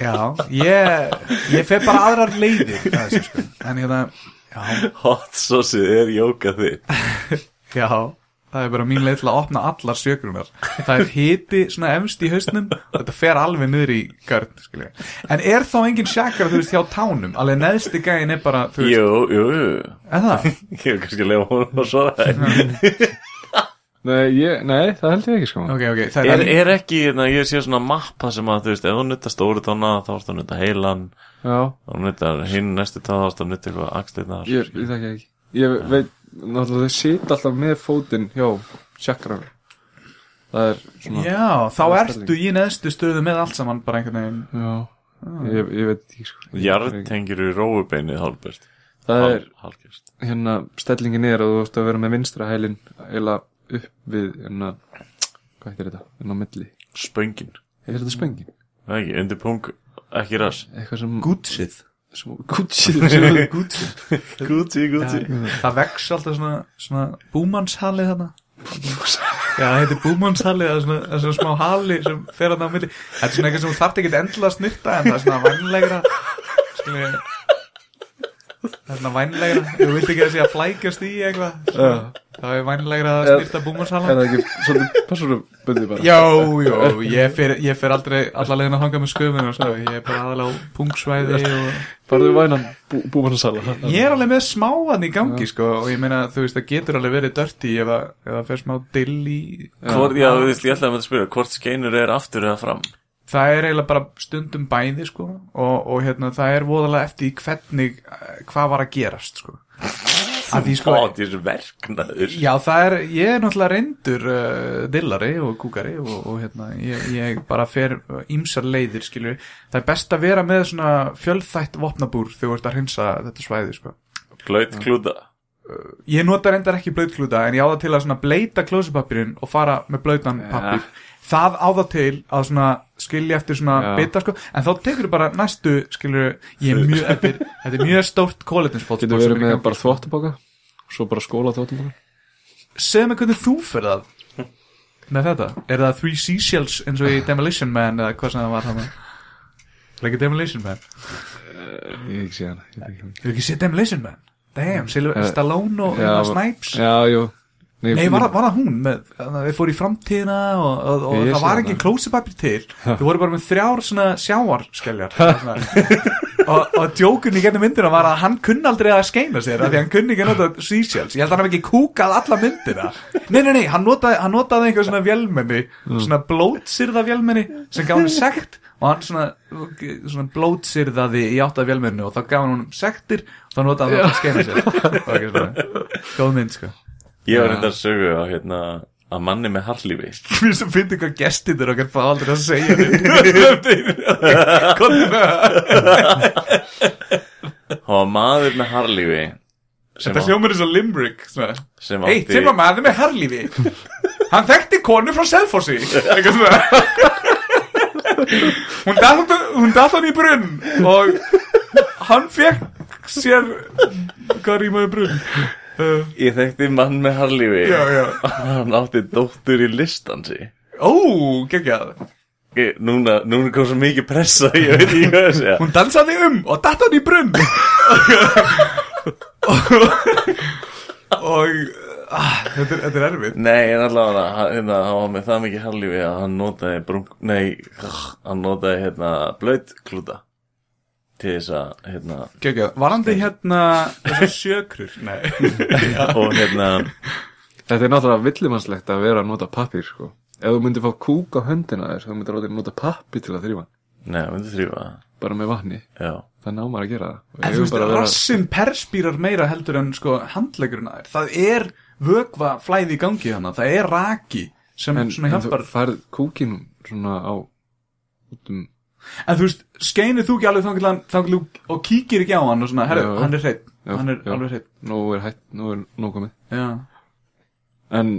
Já, ég ég fer bara aðrar leiðir að þessu, sko. en ég það já, hot sauce er jóka þitt já, það er bara mín leið til að opna allar sjökrunar það er hiti svona emst í hausnum og þetta fer alveg niður í garn skilja. en er þá engin sjakar þú veist hjá tánum? Alveg neðsti gæin er bara þú veist, Jú, jú, jú. Er það? Ég er kannski að lefa hún og svara nei, ég, nei, það held ég ekki sko. Ok, ok, það Er, er, er ekki, hérna, ég sé svona mappa sem að, þú veist, ef þú nutta stóri tóna þá ertu að nutta heilan. Já, þá nutta hinn næstu tóna þá ertu að nutta eitthvað axlirnar. Ég, ég ég veit, náttúrulega þau sita alltaf með fótinn hjá sjakran það er svona já, þá er ertu í neðstu stöðu með allt saman bara einhvern veginn. Já, ég, ég veit ekki sko. Jartengir í róubeinið hálfbest það er hérna stellingin er að þú ætti að vera með vinstra hælinn eila upp við hérna, hvað heitir þetta, hérna á milli. Spöngin. Er þetta spöngin? Ekki, undir pung, ekki rass eitthvað sem Gútsið gútsið Gútsið Gucci, Gucci Það vex alltaf svona, svona búmannshali þarna. Já, það heitir búmannshali það er svona, það er svona smá hali sem fer þarna á milli. Þetta er svona eitthvað sem þú þarft ekki endilega að snutta en það er svona vænlegra skilji Það er svona vænlegra Þú vilt ekki að sé að flækjast í eitthvað Já. Það er vænlegra að Er- snirta er það ekki svolítið persónubundið bara? Jó, jó, ég fer, ég fer aldrei alla leiðin að hanga með sköfuna sko. Ég er bara aðalega á pungsvæði og farðu vænan bú, búmannsala Ég er alveg með smáan í gangi sko og ég meina þú veist það getur alveg verið dörti ef það ef það fer smá dill í Hvort, já, þú veist, ég ætlaði að spyrja Hvort skeinur er aftur eða fram Það er eiginlega bara stundum bæði sko og, og hérna það er voðalega eftir hvernig eh, hvað var að gerast sko. Að því sko Já það er, ég er náttúrulega reyndur uh, dillari og kúkari og, og hérna ég, ég bara fer ímsar leiðir skilur það er best að vera með svona fjölþætt vopnabúr þegar þú ert að hreinsa þetta svæði sko. Glaut klúta Ég nota reyndar ekki blöytklúta en ég á það til að bleita klósupapirinn og fara með blöytan pappir það á það til að svona skilja eftir svona Já. bita sko. En þá tekur bara næstu skilur ég er mjög, er, þetta er mjög stórt kóletninsfótt getur verið með bara þvóttubóka svo bara skóla þvóttubóka segðu mig hvernig þú fyrir það með þetta, er það Three Seashells eins og í Demolition Man eða hvað sem það var hann er ekki Demolition Man? Ég hef ekki séð hana. Ég ekki. Séð Demolition Man? Damn, Eh, Stallone og Snipes. já, jú Nei, Nei, var, var það hún með, þannig að þið fóru í framtíðina og, og, og það var ekki klósipapir til. Þið voru bara með þrjár svona sjáarskeljar svona. og, og djókunni í gennum myndina var að hann kunni aldrei að skeina sér af því hann kunni ekki að nota seashells. Ég held að hann hef ekki kúkað alla myndina. Nei, nei, nei, hann notaði, hann notaði einhver svona vélmenni svona blótsyrða vélmenni sem gaf hann sekt og hann svona, svona blótsyrðaði í átt af vélmenni og þá gaf hann honum sektir og þá notaði hann að skeina sér. Góð mynd sko Ég var reyndar sögu á hérna að manni með harlífi Mér sem finnir hvað gestinir okkar fá aldrei að segja Það var maður með harlífi Þetta hljómar eins og Limbrick Eitt sem var maður með harlífi Hann þekkti konu frá Selfossi. Eitthvað svona. Hún datt hann í brunn og hann fekk sér hvað rýmaði brunn Ég þekkti mann með harlífi Já, já. Hann átti dóttur í listansi. Ó, geggjað. Ég- Núna, núna kom svo mikið pressa Ég veit ekki hvað að segja. Hún dansaði um og datt hann í brunn og ah, þetta, er, þetta er erfið Nei, en allavega hann, hérna, hann var með það mikið harlífi að hann notaði brunk, nei, hann notaði hérna blöyt klúta til þess að hérna Gekja, varandi hérna þessar sjökrur Nei. Og hérna Þetta er náttúrulega villimannslegt að vera að nota pappir sko. Ef þú myndir fá kúk á höndina þér þá myndir þú nota pappir til að þrýfa Nei, hann myndi þrýfa það. Bara með vatni. Já, það námar að gera það. En ég þú veist, bara vera- rassin perspýrar meira heldur en sko handlegurinn að þér. Það er vökva flæði í gangi hana Það er raki sem en, svona en hjálpar þú færð kúkin svona á út um En þú veist, skeinir þú ekki alveg þannig og kíkir ekki á hann og svona, herru, hann er hreitt Hann er já. alveg hreitt nú er hætt, nú er nú komið. Já. En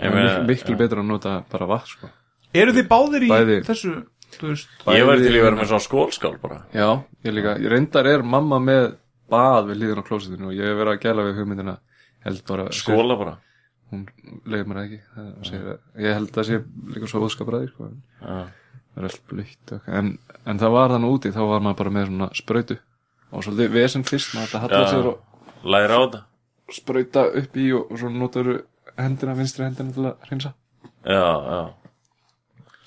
Ég það er miklu, betra að nota bara vatn sko. Eru þið báðir í Bæði. þessu, þú veist? Ég var til að vera með svona skólskál bara. Já, ég líka, ég reyndar er mamma með bað við liðin á klósitinu og ég hef verið að gæla við hugmyndina. Held bara Skóla bara? Hún leiður mér það ekki. Það segir, ég held að sé líka svo óskapræði sko. Já, það er allt blöytt en, en það var þannig úti þá var maður bara með svona sprautu. Og svolítið vesen fyrst maður þetta hallar sér og læra á þetta. sprauta upp í og, og svo notar hendina, vinstri hendina til að hreinsa. Já, já.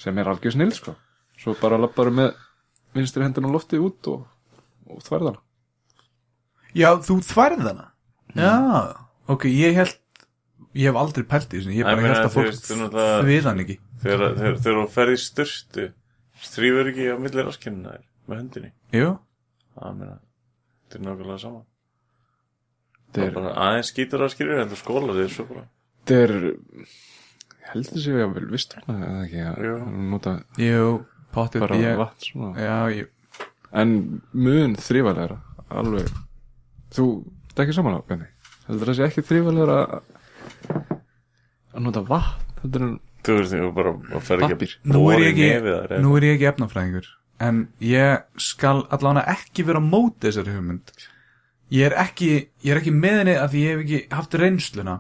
Sem er algjör snill sko. Svo bara labbaru með vinstri hendina á lofti út og, og þværðana Já, þú þværð hana? Já, ok, ég held Ég hef aldrei pælt í þessu Ég bara held að fólk veist, þú náttúrulega- þvið hann ekki Þegar, þú ferð í styrstu Strífur ekki á milli raskinnina þér Með hendinni? Jú, Það meina, þetta er nákvæmlega sama. Þetta Það er, bara aðeins skýtur að skilja En þú skólar þér svo bara. Þetta er ég held þessi að vel vist eða ekki að að nota jú, potið bara ég, vatn svona. Já, ég en mun þrývalega alveg. Þú, það er ekki saman á Benni. Heldur það sé ekki þrývalega að nota vatn heldur en Þú veist, þú bara að fer ekki ég Borin nefið nú er ég ekki efnafræðingur En ég skal allavega ekki vera á móti þessari hugmynd. Ég er ekki, ég er ekki með henni að ég hef ekki haft reynsluna.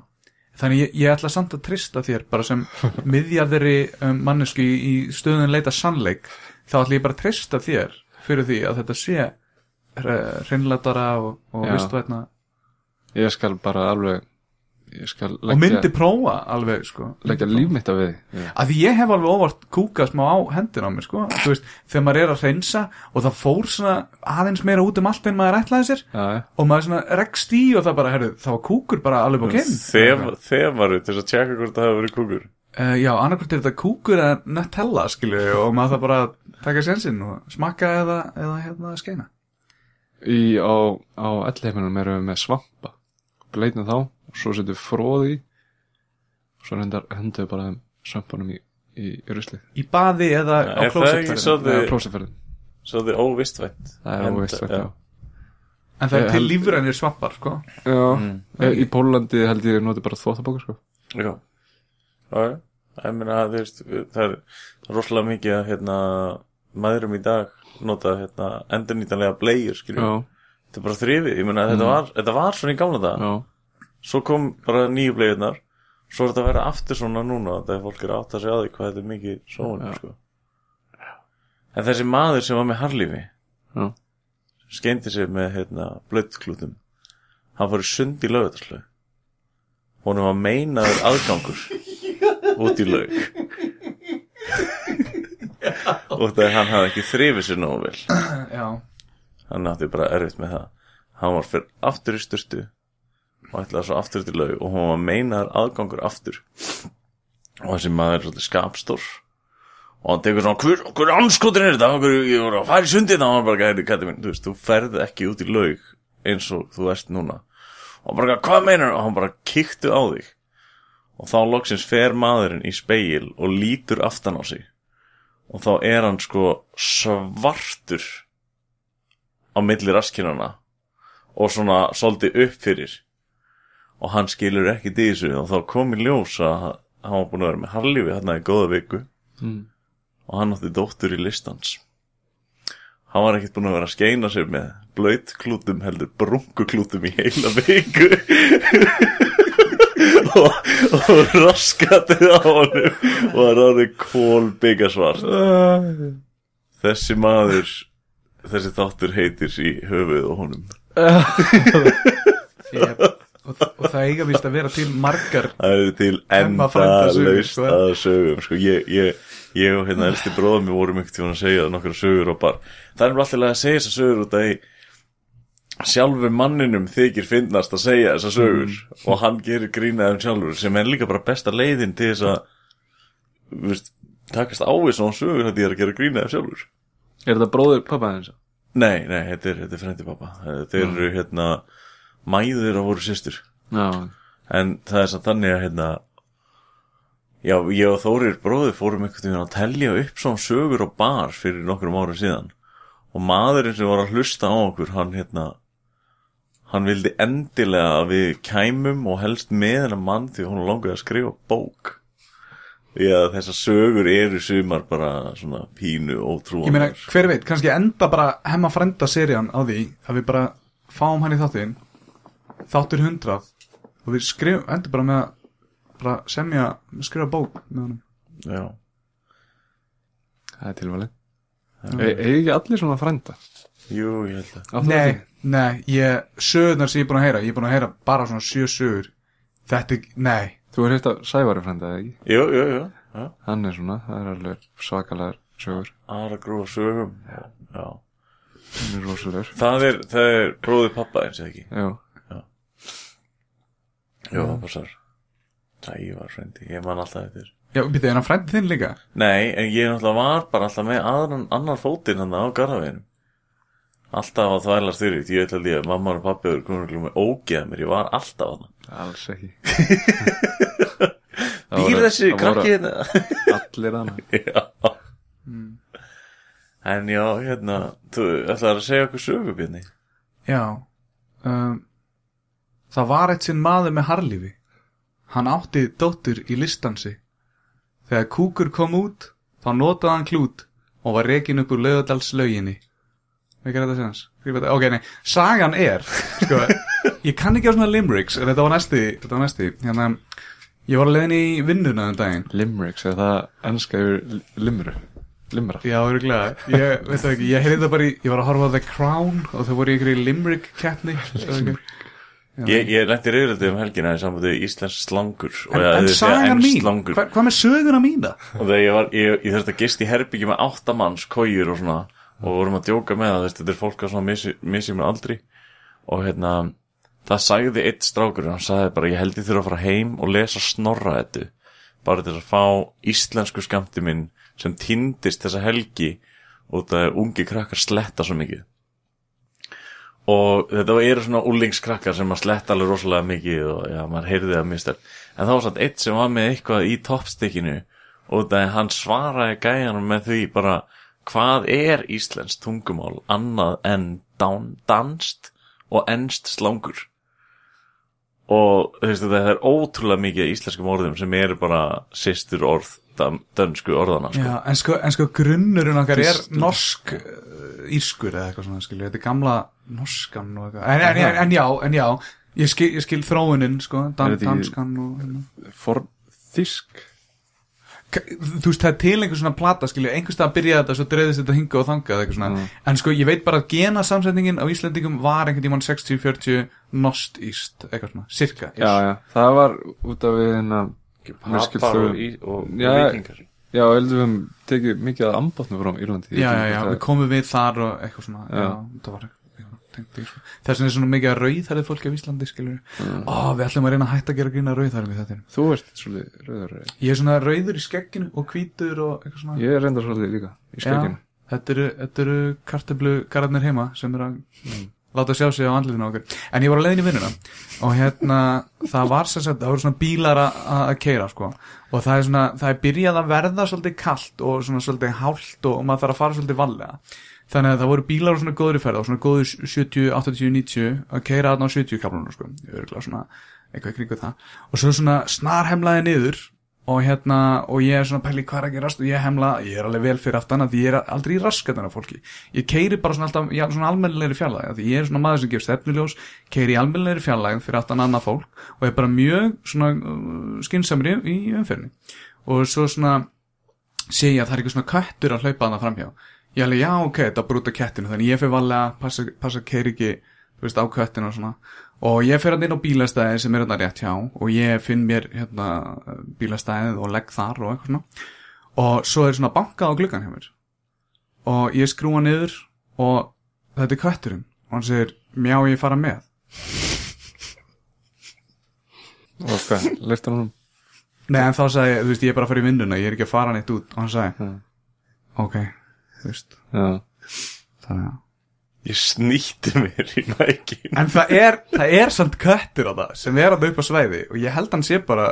Þannig ég, ég ætla samt að trista þér bara sem miðjarðari um, mannesku í, í stöðun leita sannleik. Þá ætla ég bara að trista þér fyrir því að þetta sé reynlætara og, og vistvætna. Ég skal bara alveg og myndi prófa alveg sko. leggja líf mitt af við já. að því ég hef alveg óvart kúkað smá á hendina á mér sko. Veist, þegar maður er að hreinsa og það fór svona aðeins meira út um allt en maður ætlaði sér já. og maður svona rekst í og það bara, herru, það var kúkur bara alveg á kinn. Þefaru til að tjekka hvort það hefur verið kúkur. Uh, já, annarkvæmt er þetta kúkur eða Nutella, skilju, og maður það bara að taka sénsinn og smakka eða, eða hérna skeina. Í á, á ellheiminum erum við með svampa. Bleitna þá svo setjum við fróð í og svo hendar hendur bara svampanum í, í, í ruslið. Í baði eða á svolítið- eða plósaferðin Svo þið óvistvænt það er óveist já. en það er Ég til lífrænir svampar, sko. Já, Mm. e, í Pólandi held ég noti bara þvóttabókur sko. Já, já, ég meina það er rosalega mikið að hérna, maðurum í dag nota hérna, endurnýtanlega blegjur, skiljum. já, Þetta er bara þrifið, ég meina þetta, var, þetta var svona í gamla dag. já, Svo kom bara nýju blegjurnar, svo er þetta að vera aftur svona núna, þegar fólk er átt að segja á því hvað þetta er mikið svona, Já. sko. En þessi maður sem var með harlífi, já, skeindi sig með hérna, blöddklútum, hann fór í sund í lögutarslu. Honum var meinaður aðgangur út í laug. og það hann hafði ekki þrifið sér nógu vel já, hann átti bara erfitt með það hann var fyrir aftur í styrtu og ætlaði svo aftur til laug og hún var meinaður aðgangur aftur. Og þessi maður er svolítið skapstór. Og hann tekur svona hver, hver anskotin er þetta, hver, ég voru að fara í sundið og hann bara, gæti, kæti minn, þú veist, þú ferð ekki út í laug eins og þú ert núna. Og bara, hvað meinar og hann bara kíktu á þig. Og þá loksins fer maðurinn í speil og lítur aftan á sig. Og þá er hann sko svartur á milli raskinana og svona svolítið upp fyrir og hann skilur ekki í þessu. Og þá kom í ljós að hann var búin að vera með harlífi hérna í góða viku. Mm. og hann átti dóttur í listans hann var ekkert búin að vera að skeina sér með blöytklútum heldur brunkuklútum í heila viku. Og, og raskatið á honum. Og það ráði kól byggasvart þessi maður þessi þáttur heitir í höfuð og honum og, og það eiga vist að vera til margar það er til enda laust að sögum sko. ég, ég, ég og hérna elsti bróðum við vorum ekkert að segja nokkra sögur og bara það er alltaf að segja þessar sögur út af því sjálfur manninum þykir finnast að segja þessar sögur Mm. og hann gerir grínaðum sjálfur sem er líka bara besta leiðin til þess að þú veist, takast á við svona sögur að er að gera grínaðum sjálfur. Er þetta bróður pappa þess nei, nei, þetta er, þetta er frendi pappa þetta eru hérna mæður og voru systur. Já, en það er samt þannig að hérna já, ég og Þórir bróðir fórum einhvern veginn að telja upp svona sögur og bar fyrir nokkrum árum síðan. Og maðurinn sem var að hlusta á okkur hann hérna hann vildi endilega að við kæmum og helst með hennar mann því hún langaði að skrifa bók. Því að þessar sögur eru sumar bara svona pínu ótrúan Ég meina, hver veit, kannski enda bara hemma frenda serían á því að við bara fáum hann í þáttin þáttur hundrað. Og við skrifum, endur bara með að bara semja, skrifa bók með honum. Já, það er tilvalið. E, eigi ekki allir svona frænda? Jú, ég held að það Nei, nei, ég, sögurnar sem ég er búin að heyra ég er búin að heyra bara svona sjö sögur. Þetta, er- nei. Þú er hitt að Sævari frænda eða ekki? Jú, jú, jú, já. Hann er svona, það er alveg svakalegar sögur. Aðra grúa sögum já, já hann er Það er, það er bróðið pappa eins og ekki? Já, Jó, það passar. Sævar frendi, ég man alltaf eftir. Já, býtti, er hann frændið þinn líka? Nei, en ég náttúrulega var bara alltaf með aðran, annar fótinn hann á garðaveginum Alltaf á þvælar styrir Ég ég að mamma og pappi að með ógeða mér. Ég var alltaf að alls ekki. Það Býr þessi krakki hérna? allir hana Já. En já, hérna, þú ætlaði að segja okkur sögubjörni Já um, Það var eitt sinn maður með harlífi Hann átti dóttur í listansi. Þegar kúkur kom út Þá notaði hann klút Og var rekin upp úr lögadals lauginni Ekki þetta séðans Ok, nei, sagan er sko, Ég kann ekki á svona limericks. En Þetta var næsti, þetta var næsti. Hérna, Ég var að leiðin í vinnuna um daginn. Limericks, er það ennska yfir limru? Limra. Já, örgulega, ég veit það ekki, ég heyrði það bara í, ég var að horfa á The Crown og þau voru í einhverju limerick keppni Ég, ég lendi reyðrildi um helgina í við Íslensk slangur og En, en enn mín, slangur. Hva, hvað með söguna mína? og ég var, ég, ég þurfti að gist í herbyggi með áttamanns, kójur og svona og vorum að djóka með veist, þetta er fólk á svona missi- misjumur aldri. Og hérna, það sagði eitt strákur hann sagði bara, ég held ég þurfa að fara heim og lesa snorra þetta bara til að fá íslensku skamti minn sem týndist þessa helgi og það er ungi krakkar sletta svo mikið og þetta eru svona úlingskrakkar sem að sletta alveg rosalega mikið og já, maður heyrði það mjög stert en það var samt eitt sem var með eitthvað í toppstykkinu og það hann svaraði gæjanum með því bara hvað er íslensk tungumál annað en danst og ennst slangur? Og þú veist þetta er ótrúlega mikið íslenskum orðum sem eru bara sýstur orð dönsku orðana sko. Já, en sko, en sko grunnurinn okkar er norsk uh, írskur eða eitthvað svona, skilju, þetta er gamla norskan og eitthvað, en, en, en, en já, en já, ég skil, ég skil þróunin, sko, dan, danskan og, hérna. For þísk Ka- þú veist, það er til einhver svona plata, skilju, einhvers stað að byrja þetta, svo dreifðist þetta hinga og eitthvað svona, en sko, ég veit bara að gena samsetningin á Íslandingum var einhvern tímann 60-40 nost íst, eitthvað svona, cirka, Já, já, það var út af við hérna og, og, vikingar Já, heldur við höfum tekið mikið að ambotnu frá Írlandi já, já, já, við komum við þar og eitthvað svona, já, Já. það var eitthvað. Þess vegna er svona mikið að rauðhærið fólki á Íslandi, skilju, ó, við ætlum að reyna að hætta að gera grína rauðhærið þetta, Þú ert svolítið rauður ég er svona rauður í skegginu og hvítur og eitthvað svona, Ég er reyndar svolítið líka í skegginu. þetta eru, eru kartöflu garðarnir heima sem eru að láta sjá sig á andlutinu á okkur. En ég var að leiðin í vinnuna og hérna það var sagt, það voru svona bílar að, keira sko. Og það er svona, það er byrjað að verða svolítið kalt og svona svolítið hált og maður þarf að fara svolítið vallega þannig að það voru bílar á svona góðri ferð og svona góður 70, 80, 90 að keira þarna á 70 kaplunum sko. Örgulega svona eitthvað kringu það. Og svo svona snarhemlaði niður og hérna, og ég er svona pæli hvað er að gerast? Og ég hemla, ég er alveg vel fyrir aftan að ég er aldrei í raskatana fólki. Ég keiri bara svona alltaf, já, svona almennilegri fjarlæg því ég er svona maður sem gefur stefnuljós keiri almennilegri fjarlæg fyrir aftan annað fólk og er bara mjög svona uh, skinsamri í umferðinni. Og svo svona sé ég að það er eitthvað svona köttur að hlaupa þarna framhjá ég alveg, já, ok, þetta brúta kettinu þannig ég fyrir valega, passa, passa keiri ekki veist, á köttinu og svona. Og ég fyrir hann inn á bílastæði sem er hérna rétt hjá og ég finn mér hérna bílastæðið og legg þar og eitthvað svona. Og svo er svona bankað á gluggan hjá mér. Og ég skrúa niður og þetta er kötturinn. Og hann segir, mjá ég fara með. Hvað, leist hann um Nei, en þá sagði ég, þú veist, ég er bara að fara í vinnuna ég er ekki að fara neitt út. Og hann sagði, Hmm. ok, þú veist. Já, þannig að Ég snýtti mér í mækin En það er, það er samt köttur á það sem er að upp á svæði og ég held hann sé bara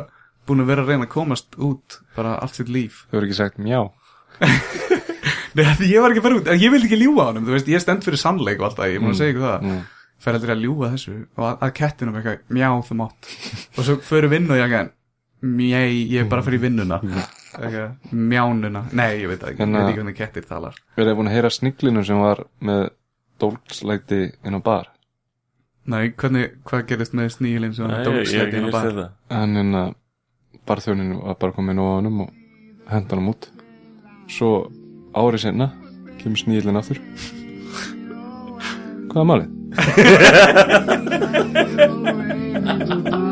búin að vera að reyna að komast út bara allt sitt líf. Þú hefur ekki sagt mjá. Nei, því ég var ekki að fara út, ég vil ekki ljúga honum þú veist, ég stend fyrir sannleik og alltaf, ég er búin að segja ykkur það. mm. fer heldur að ljúga þessu. Og að, að kettinum eitthvað, mjá þú mátt. Og svo fyrir vinnu og ég ekki mjæ, ég er bara fyrir vinnuna. Eitthvað, mjánuna, nei, ég veit ekki. Ég veit uh, ekki hvernig kettir talar Við erum búin að heyra sniglinu sem var með dólslæti inn á bar? Nei, hvernig, hvað gerist með snílinn sem hann ég, dóksleiti ég inn á bar? En en að barþjóninu var bara komin á honum og henda hann út. Svo árið senna kemur snílinn aftur. Hvað er málið?